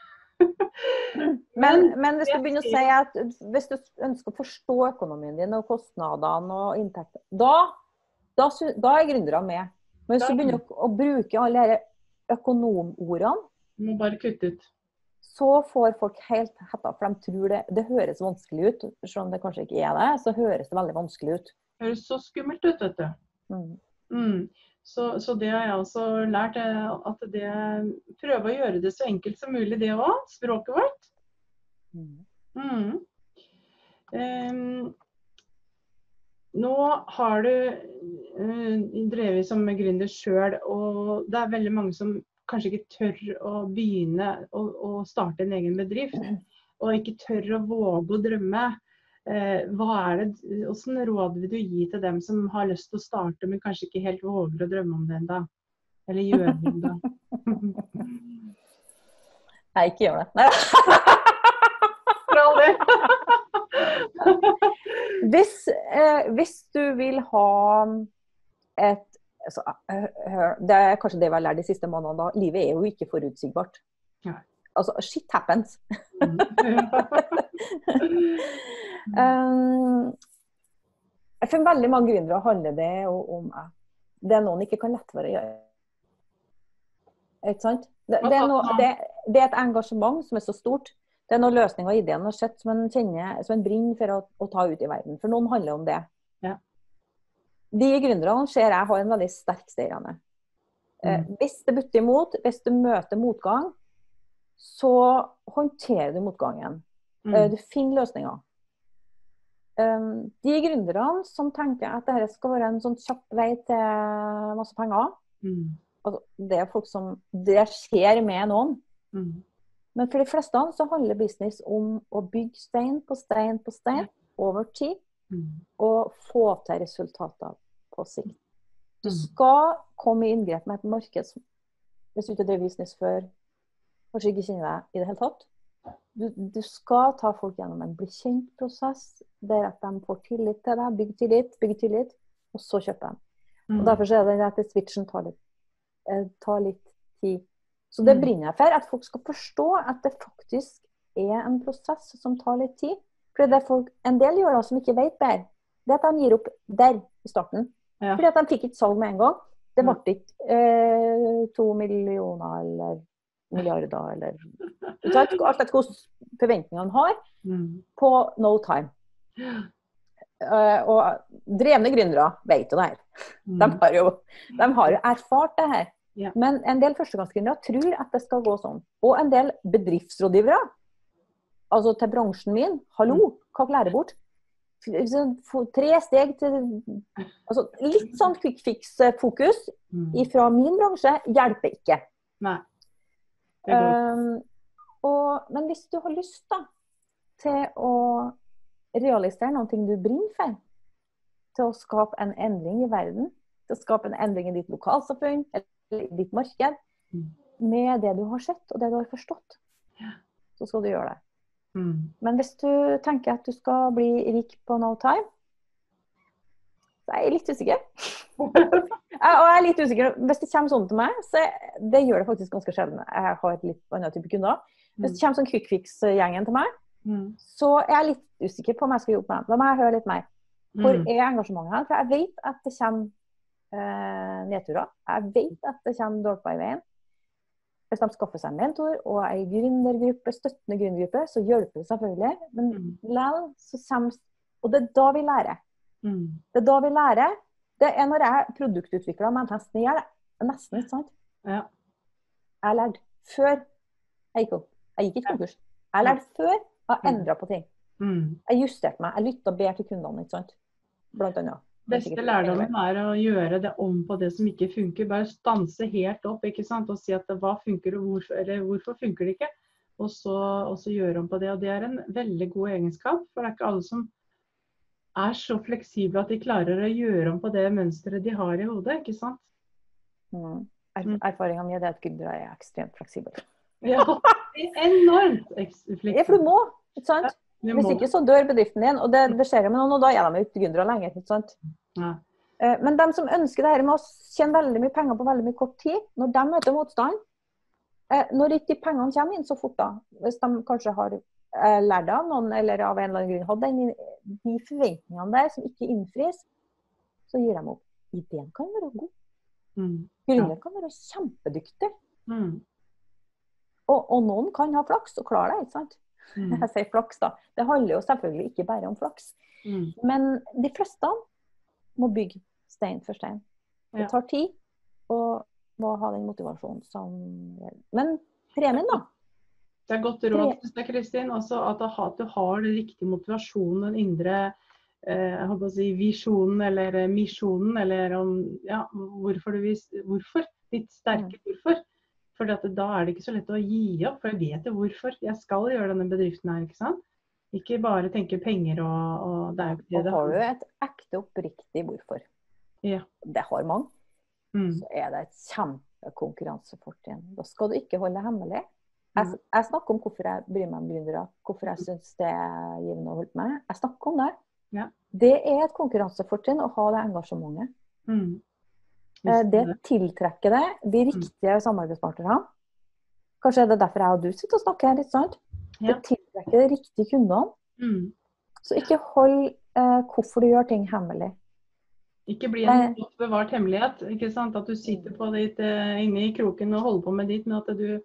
Speaker 2: men, men, hvis du begynner å si at hvis du ønsker å forstå økonomien din og kostnadene og inntekter, da, da, da er gründere med. Men hvis du begynner å, å bruke alle disse økonomordene
Speaker 1: må bare kutte ut
Speaker 2: så får folk helt hetta, for de tror det, det høres vanskelig ut. Selv om det kanskje ikke er det, så høres det veldig vanskelig ut.
Speaker 1: Det høres så skummelt ut, vet du. Mm. Mm. Så, så, det har jeg også lært, eh, at det prøve å gjøre det så enkelt som mulig, det òg. Språket vårt. Mm. Um, nå har du uh, drevet som gründer sjøl, og det er veldig mange som kanskje ikke tør å begynne å, å starte en egen bedrift, og ikke tør å våge å drømme, hva er det, hvordan råd vil du gi til dem som har lyst til å starte, men kanskje ikke helt våger å drømme om det ennå? Eller gjøre det ennå? <laughs>
Speaker 2: Nei, ikke gjør det. For all del. hvis, eh, hvis du vil ha et altså, Det er kanskje det vi har lært de siste månedene. da, Livet er jo ikke forutsigbart. Ja. Altså, shit happens. <laughs> <laughs> um, for veldig mange gründere handler det om at det er noen ikke kan lette være å gjøre. Ikke sant? Det, det, er noe, det, det, er et engasjement som er så stort. Det er noen løsninger og ideer og sett som en kjenner, som en brenner for å, å, ta ut i verden. For noen handler om det. Ja de gründerne ser jeg har en veldig sterk stayerande. Eh, mm. Hvis det butter imot, hvis du møter motgang, så håndterer du motgangen. Mm. Eh, du finner løsninger. Um, de gründerne som tenker at dette skal være en sånn kjapp vei til masse penger mm. altså, Det er folk som Det skjer med noen. Mm. Men for de fleste så handler business om å bygge stein på stein på stein over tid. Mm. Og få til resultater på sikt. Du mm. skal komme i inngrep med et marked som hvis du ikke har drevet business før, kanskje ikke kjenner deg i det hele tatt. Du, du, skal ta folk gjennom en bli kjent-prosess, der at de får tillit til deg, bygge tillit, bygge tillit, og så kjøper de. Mm. Og Derfor er det at switchen tar litt, eh, tar litt tid. Så det mm. brenner jeg for, at folk skal forstå at det faktisk er en prosess som tar litt tid. For det er folk, En del gjør da som ikke vet bedre. Det er at de gir opp der i starten. Ja. Fordi at de fikk ikke salg med en gang. Det ble ikke eh, to millioner eller milliarder eller Alt etter hvilke forventninger han har, mm. på no time. Uh, og drevne gründere vet jo det her. Mm. De, har jo, de har jo erfart det her. Men en del førstegangsgründere tror at det skal gå sånn. Og en del bedriftsrådgivere altså til bransjen min. Hallo, mm. hva lærer bort? Tre steg til altså Litt sånn quick fix-fokus mm. fra min bransje hjelper ikke. Nei. Um, og, men hvis du har lyst da, til å realisere noe du brenner for, til å skape en endring i verden, til å skape en endring i ditt lokalsamfunn eller i ditt marked, mm. med det du har sett og det du har forstått, så skal du gjøre det. Mm. Men hvis du tenker at du skal bli rik på no time, så er jeg litt usikker. <laughs> og jeg er litt usikker. Hvis det kommer sånn til meg, så det gjør det faktisk ganske sjelden. Jeg har et litt annen type kunder. Hvis det mm. kommer sånn quick fix-gjengen til meg, mm. så er jeg litt usikker på om jeg skal jobbe med dem. Da må jeg høre litt mer. Hvor mm. er engasjementet her? For jeg vet at det kommer eh, nedturer. Jeg vet at det kommer dårlig på veien. Hvis de skaffer seg en mentor og ei gründergruppe, støttende gründergruppe, så hjelper det selvfølgelig. Men likevel så kommer Og det er da vi lærer. Mm. Det er da vi lærer. Det er når jeg produktutvikla meg nesten i hjel. Nesten, ikke sant? Ja. Jeg lærte før jeg gikk opp. Jeg gikk ikke konkurs. Jeg lærte før jeg mm. endra på ting. Mm. Jeg justerte meg. Jeg lytta bedre til kundene, ikke sant. Blant annet
Speaker 1: beste lærdommen er å gjøre det om på det som ikke funker. Bare stanse helt opp ikke sant? og si at hva funker og hvorfor, eller hvorfor funker det ikke. Og så, og så, gjøre om på det. Og det er en veldig god egenskap. For det er ikke alle som er så fleksible at de klarer å gjøre om på det mønsteret de har i hodet. ikke sant?
Speaker 2: Mm. Er, Erfaringa mi er at gründere er ekstremt fleksible.
Speaker 1: Ja, enormt fleksible.
Speaker 2: Ja, for du må, ikke sant?
Speaker 1: Vi
Speaker 2: Hvis ikke så dør bedriften din, og det, det skjer jo med noen, og da er de ikke gründere lenger. ikke sant?
Speaker 1: Ja.
Speaker 2: Eh, Men de som ønsker det her med å tjene veldig mye penger på veldig mye kort tid, når de møter motstand eh, Når ikke de pengene kommer inn så fort, da, hvis de kanskje har lært av noen eller av en eller annen grunn hadde den, de forventningene der som ikke innfris, så gir de opp. Ideen kan være god.
Speaker 1: Mm.
Speaker 2: Gründeren kan være kjempedyktig.
Speaker 1: Mm.
Speaker 2: Og, og noen kan ha flaks og klare det. ikke sant?
Speaker 1: Mm. <laughs>
Speaker 2: Jeg sier flaks, da. Det handler jo selvfølgelig ikke bare om flaks.
Speaker 1: Mm.
Speaker 2: Men de fleste må bygge stein for stein. Det tar tid, og må ha den motivasjonen som. Men premien, da?
Speaker 1: Det er godt råd synes jeg, Kristin, også at, du har- den riktige motivasjonen, den indre eh, jeg håper å si, visjonen eller eh, misjonen, eller om ja, hvorfor du vis, Hvorfor? Ditt sterke hvorfor. For da er det ikke så lett å gi opp, for jeg vet jo hvorfor jeg skal gjøre denne bedriften her. ikke sant? Ikke bare tenke penger og, og det er jo ikke det
Speaker 2: Og har du et ekte, oppriktig hvorfor,
Speaker 1: Ja.
Speaker 2: det har mange,
Speaker 1: Mm.
Speaker 2: så er det et kjempekonkurransefortrinn. Da skal du ikke holde hemmelig. Jeg,
Speaker 1: Mm.
Speaker 2: jeg snakker om hvorfor jeg bryr meg om gründere, hvorfor jeg syns det er givende å holde på med. Jeg snakker om det.
Speaker 1: Ja.
Speaker 2: Det er et konkurransefortrinn å ha det engasjementet.
Speaker 1: Mm.
Speaker 2: Eh, Det tiltrekker det de riktige samarbeidspartnerne. Kanskje er det derfor jeg og du sitter og snakker her, ikke sant?
Speaker 1: Ja.
Speaker 2: Det tiltrekker de riktige kundene.
Speaker 1: Mm.
Speaker 2: Så ikke hold eh, hvorfor du gjør ting hemmelig.
Speaker 1: Ikke bli en bevart hemmelighet. ikke sant? At du sitter på ditt, eh, inne i kroken og holder på med ditt. Men at du,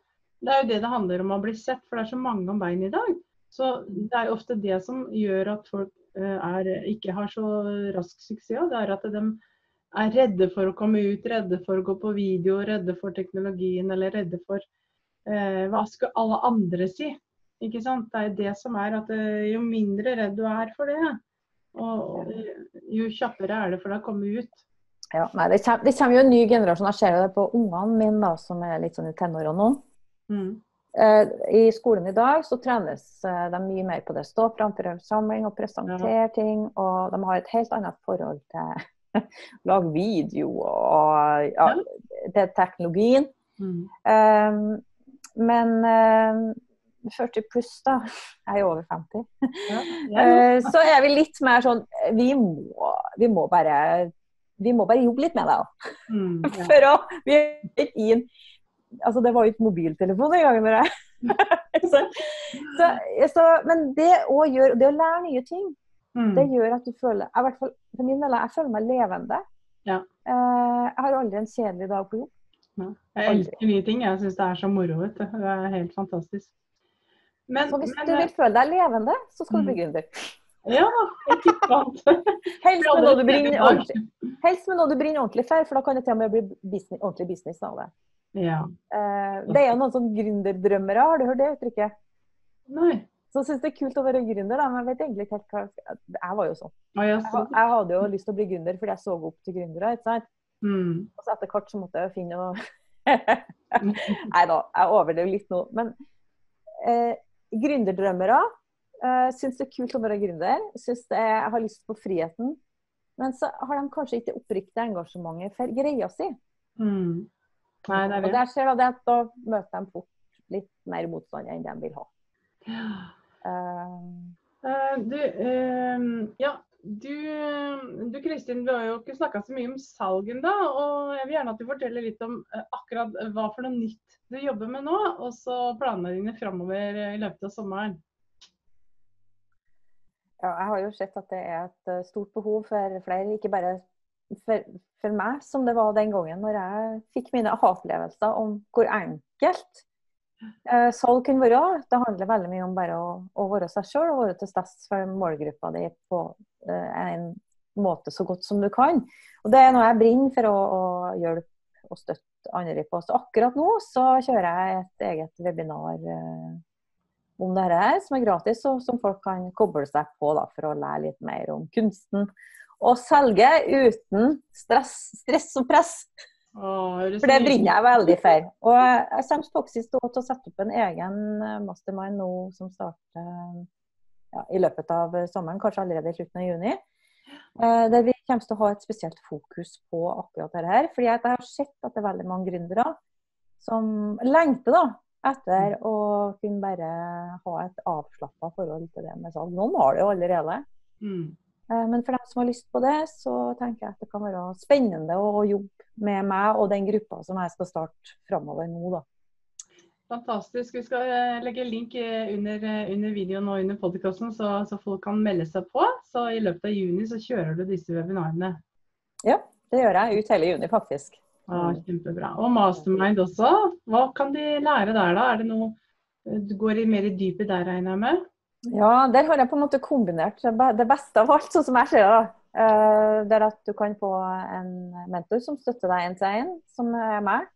Speaker 1: det er jo det det handler om å bli sett, for det er så mange om veien i dag. Så Det er jo ofte det som gjør at folk eh, er, ikke har så rask suksess. Det er at de er redde for å komme ut, redde for å gå på video, redde for teknologien eller redde for eh, hva skal alle andre si. Ikke sant? Det er det som er at eh, jo mindre redd du er for det, og, og jo kjappere er det for deg å komme ut.
Speaker 2: Ja, nei, det, kommer, det kommer jo en ny generasjon. Jeg ser det på ungene mine da, som er litt sånn i tenårene nå.
Speaker 1: Mm.
Speaker 2: Eh, I skolen i dag så trenes eh, de mye mer på det. Stå framfor en samling og presentere ting. Og de har et helt annet forhold til <laughs> lage video og ja, til teknologien.
Speaker 1: Mm.
Speaker 2: Um, men um, 40 pluss, da. <laughs> Jeg er over 50.
Speaker 1: Ja, <laughs> ja.
Speaker 2: Eh, så er vi litt mer sånn Vi må, vi må bare vi må bare jobbe litt med det.
Speaker 1: Mm, ja.
Speaker 2: For å Vi er ikke inn Altså, det var jo ikke mobiltelefon gangen. når jeg <laughs> så, så, så, Men det å gjøre Det å lære nye ting,
Speaker 1: Mm.
Speaker 2: det gjør at du føler jeg, hvert fall for min del, jeg føler meg levende.
Speaker 1: Ja.
Speaker 2: Eh, jeg har aldri en kjedelig dag på jobb.
Speaker 1: Ja. Jeg elsker nye ting. Jeg syns det er så moro. Vet du. Det er helt fantastisk. Men,
Speaker 2: Så hvis
Speaker 1: men
Speaker 2: du vil føle deg levende, så skal du bli
Speaker 1: Mm.
Speaker 2: gründer.
Speaker 1: Ja, ikke sant. <laughs>
Speaker 2: Helst med noe du brenner ordentlig, med ordentlig for, for da kan det til og med bli business, ordentlig business av det.
Speaker 1: Ja.
Speaker 2: Eh, det er jo noen sånn gründerdrømmere, har du hørt det uttrykket?
Speaker 1: Nei.
Speaker 2: Så syns det er kult å være gründer, da, men jeg vet egentlig ikke helt hva Jeg var jo sånn.
Speaker 1: Jeg
Speaker 2: hadde jo lyst til å bli gründer fordi jeg så opp til gründere. ikke sant?
Speaker 1: Mm.
Speaker 2: Og så etter hvert så måtte jeg jo finne noe <laughs> Nei da, jeg overdrev litt nå. Men eh, gründerdrømmere eh, syns det er kult å være gründer. Syns det er, jeg har lyst på friheten. Men så har de kanskje ikke oppriktig engasjementet for greia si.
Speaker 1: Mm. Nei, det er
Speaker 2: Og der ser det at da møter de fort litt mer motstand enn de vil ha. Eh,
Speaker 1: uh, du, uh, ja, du, du Kristin, du har jo ikke snakka så mye om salg ennå. Og jeg vil gjerne at du forteller litt om eh, akkurat hva for noe nytt du jobber med nå. Og så planene dine framover i løpet av sommeren.
Speaker 2: Ja, jeg har jo sett at det er et eh, stort behov for flere, ikke bare for, for meg, som det var den gangen når jeg fikk mine aha-opplevelser om hvor enkelt eh, salg kunne være. Det handler veldig mye om bare å, å være seg sjøl og være til stede for målgruppa di på eh, en måte så godt som du kan. Og Det er noe jeg brenner for å, å hjelpe og støtte andre på. Så akkurat nå så kjører jeg et eget webinar. Eh, om dette her, som er gratis, og som folk kan koble seg på da, for å lære litt mer om kunsten. Og selge uten stress, stress og press.
Speaker 1: Åh,
Speaker 2: For det brenner jeg veldig for. Og jeg kommer faktisk til å sette opp en egen eh, mastermind nå som starter ja, i løpet av sommeren, kanskje allerede i slutten av juni. Eh, der vi kommer til å ha et spesielt fokus på akkurat dette her. fordi jeg har sett at det er veldig mange gründere som lengter da, etter å kunne bare ha et avslappa forhold til det med salg. Noen har det jo allerede.
Speaker 1: Mm.
Speaker 2: Eh, men for dem som har lyst på det, så tenker jeg at det kan være spennende å jobbe med meg og den gruppa som jeg skal starte framover nå. da.
Speaker 1: Fantastisk. Vi skal eh, legge link eh, under, under videoen og under podkasten, så, så, folk kan melde seg på. Så i løpet av juni så kjører du disse webinarene.
Speaker 2: Ja, det gjør jeg. Ut hele juni, faktisk.
Speaker 1: Ja, kjempebra. Og Mastermind også. Hva kan de lære der, da? Er det noe Du går mer i dypet der, regner jeg med?
Speaker 2: Ja, der har jeg på en måte kombinert det beste av alt, sånn som jeg ser det. Det er at du kan få en mentor som støtter deg én til én, som er meg.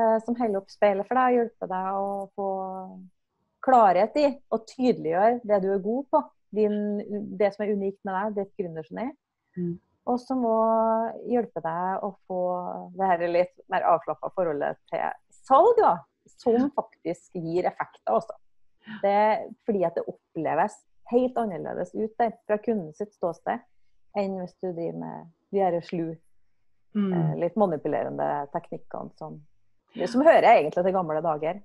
Speaker 2: Eh, som holder opp speilet for deg og hjelper deg å få klarhet i og tydeliggjøre det du er god på. Din, det som er unikt med deg, ditt gründergeni. Mm. Og som må hjelpe deg å få det her litt mer avslappa forholdet til salg, da. Som faktisk gir effekter også. Det, fordi at det oppleves helt annerledes ut der fra kunden sitt ståsted enn hvis du driver med de her slu, mm. Eh, litt manipulerende teknikkene som som hører egentlig til gamle dager.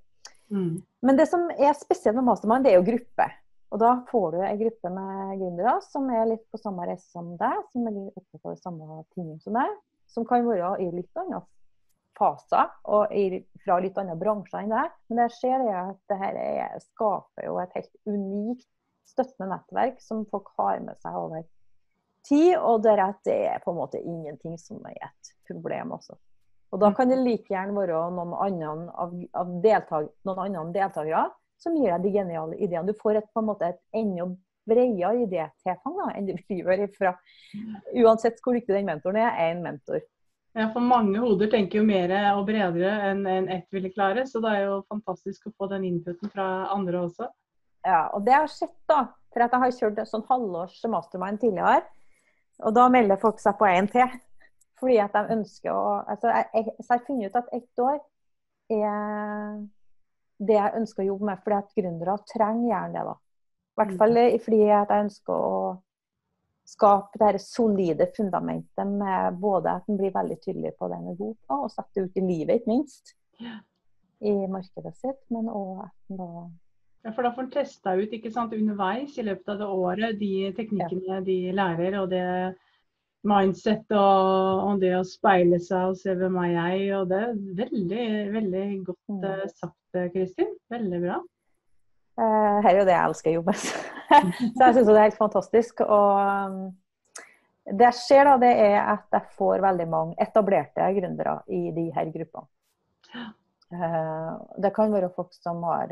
Speaker 2: Mm. Men det som er spesielt med Mastermind, det er jo gruppe. Og da får du ei gruppe med gründere som er litt på samme reise som deg, som er opptatt av de samme tingene som deg. Som kan være i litt andre faser og i, fra litt andre bransjer enn deg. Men det skjer det at det her er, skaper jo et helt unikt støttende nettverk som folk har med seg over tid. Og det er på en måte ingenting som er et problem også. Og Da kan det like gjerne være noen andre, av, av deltak, noen andre deltakere som gir deg de geniale ideene. Du får et, på en måte et enda bredere idétilfang enn du gjør ifra Uansett hvor dyktig den mentoren er, er en mentor.
Speaker 1: Ja, for mange hoder tenker jo mer og bredere enn en ett ville klare. Så det er jo fantastisk å få den inputen fra andre også.
Speaker 2: Ja, og det har skjedd, da. For jeg har kjørt sånn halvårs mastermind tidligere. Og da melder folk seg på en til. Fordi at de ønsker å altså jeg, Så jeg har funnet ut at ett år er det jeg ønsker å jobbe med. Fordi at gründere trenger gjerne det, da. I hvert fall mm. fordi at jeg ønsker å skape det solide fundamentet med både at en blir veldig tydelig på det en er god på, og sette det ut i livet, ikke minst. I markedet sitt, men òg at en da
Speaker 1: ja, for da får en testa ut ikke sant, underveis i løpet av det året de teknikkene ja. de lærer, og det mindset og, og, det å speile seg og se hvem er jeg. Og det er veldig, veldig godt mm. sagt, eh, Kristin. Veldig bra.
Speaker 2: Uh, her er jo det jeg elsker å jobbe med. <laughs> så jeg syns det er helt fantastisk. Og um, det jeg ser, da, det er at jeg får veldig mange etablerte gründere i de her gruppene. Uh, det kan være folk som har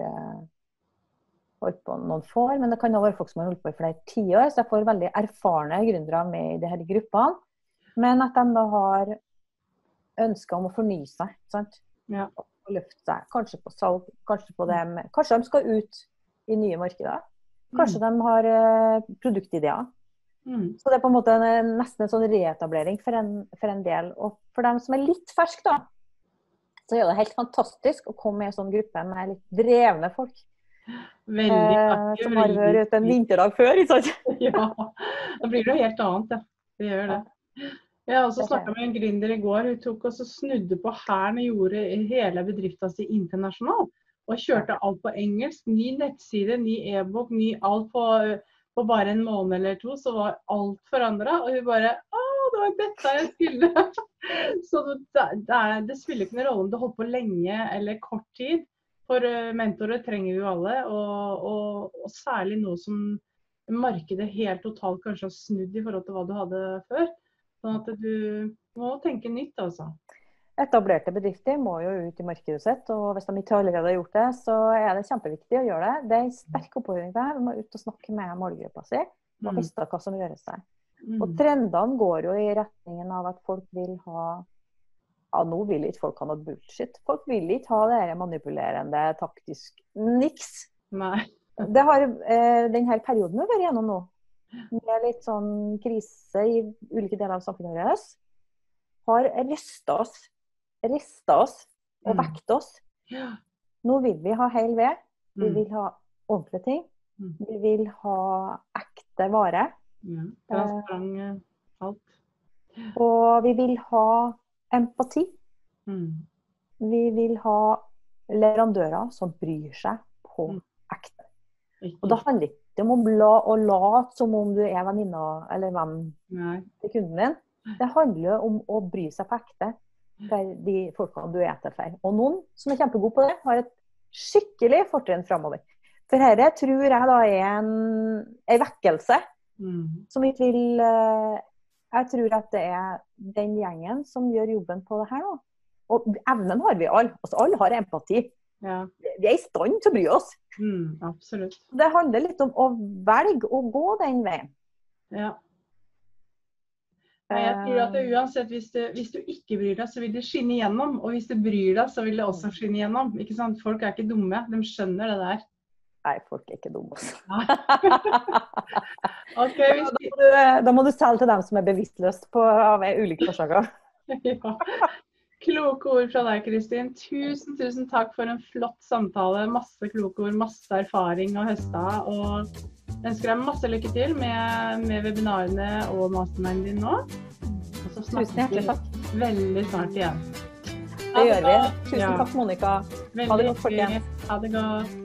Speaker 2: holdt på noen få år, men det kan også være folk som har holdt på i flere tiår. Så jeg får veldig erfarne gründere med i disse gruppene. Men at de da har ønske om å fornye seg. sant? Ja. Og løfte seg. Kanskje på salg, kanskje på dem. Kanskje de skal ut i nye markeder. Kanskje mm. de har uh, produktideer. Mm. Så det er på en måte en, nesten en sånn reetablering for en, for en, del. Og for dem som er litt ferske, da, så er det helt fantastisk å komme i en sånn gruppe med litt drevne folk.
Speaker 1: Veldig
Speaker 2: eh, som har vært ute en vinterdag før, ikke sant? <laughs>
Speaker 1: ja. Da blir det jo helt annet, ja. Det gjør det. Jeg har også snakka med en gründer i går. Hun tok og snudde på hæren og gjorde hele bedrifta si internasjonal. Og kjørte alt på engelsk. Ny nettside, ny e-bok, ny alt på, på, bare en måned eller to. Så var alt forandra. Og hun bare Å, det var dette jeg skulle! <laughs> så det, det, det spiller ikke noen rolle om du holdt på lenge eller kort tid. For mentorer trenger vi jo alle, og, og, og, særlig nå som markedet helt totalt kanskje har snudd i forhold til hva du hadde før. Sånn at du må tenke nytt, altså.
Speaker 2: Etablerte bedrifter må jo ut i markedet sitt, og hvis de ikke allerede har gjort det, så er det kjempeviktig å gjøre det. Det er en sterk oppfordring til deg. Du må ut og snakke med målgruppa si og mm. vite hva som gjøres der. Mm. Og trendene går jo i retningen av at folk vil ha ja, nå vil ikke folk ha noe bullshit. Folk vil ikke ha det manipulerende, taktisk niks.
Speaker 1: Nei.
Speaker 2: Det har eh, denne perioden vi har vært gjennom nå, med litt sånn krise i ulike deler av samfunnet vårt, har rysta oss. Rista oss og mm. vekt oss. Nå vil vi ha hel ved. Vi mm. vil ha ordentlige ting. Mm. Vi vil ha ekte vare.
Speaker 1: Ja. Transparent, eh, alt.
Speaker 2: Og vi vil ha empati.
Speaker 1: Mm.
Speaker 2: Vi vil ha leverandører som bryr seg på ekte. Og det handler ikke om å, la, late som om du er venninna eller venn til kunden din. Det handler om å bry seg på ekte for de folkene du er til for. Og noen som er kjempegode på det, har et skikkelig fortrinn framover. For dette tror jeg da er en, en vekkelse
Speaker 1: Mm.
Speaker 2: som ikke vil eh, Jeg tror at det er den gjengen som gjør jobben på det her nå. Og evnen har vi alle. Altså, alle har empati.
Speaker 1: Ja.
Speaker 2: Vi er i stand til å bry oss.
Speaker 1: Mm. Absolutt.
Speaker 2: Det handler litt om å velge å gå den veien.
Speaker 1: Ja. Jeg tror at det uansett, hvis du, hvis du ikke bryr deg, så vil det skinne igjennom. Og hvis du bryr deg, så vil det også skinne igjennom. Ikke sant? Folk er ikke dumme. De skjønner det der.
Speaker 2: Nei, folk er ikke dumme, altså. <laughs>
Speaker 1: Ok,
Speaker 2: Da
Speaker 1: hvis
Speaker 2: må du, da må du selge til dem som er bevisstløst på, av ulike årsaker. <laughs>
Speaker 1: ja. Kloke ord fra deg, Kristin. Tusen, tusen takk for en flott samtale. Masse kloke ord, masse erfaring å høste av. Og jeg ønsker deg masse lykke til med, med webinarene og masterminden din nå. Og så
Speaker 2: Tusen hjertelig
Speaker 1: snakkes
Speaker 2: takk.
Speaker 1: vi veldig snart igjen.
Speaker 2: Det gjør vi. Tusen
Speaker 1: Ja.
Speaker 2: takk, Monica. Ha det godt, folkens.
Speaker 1: Ha det godt.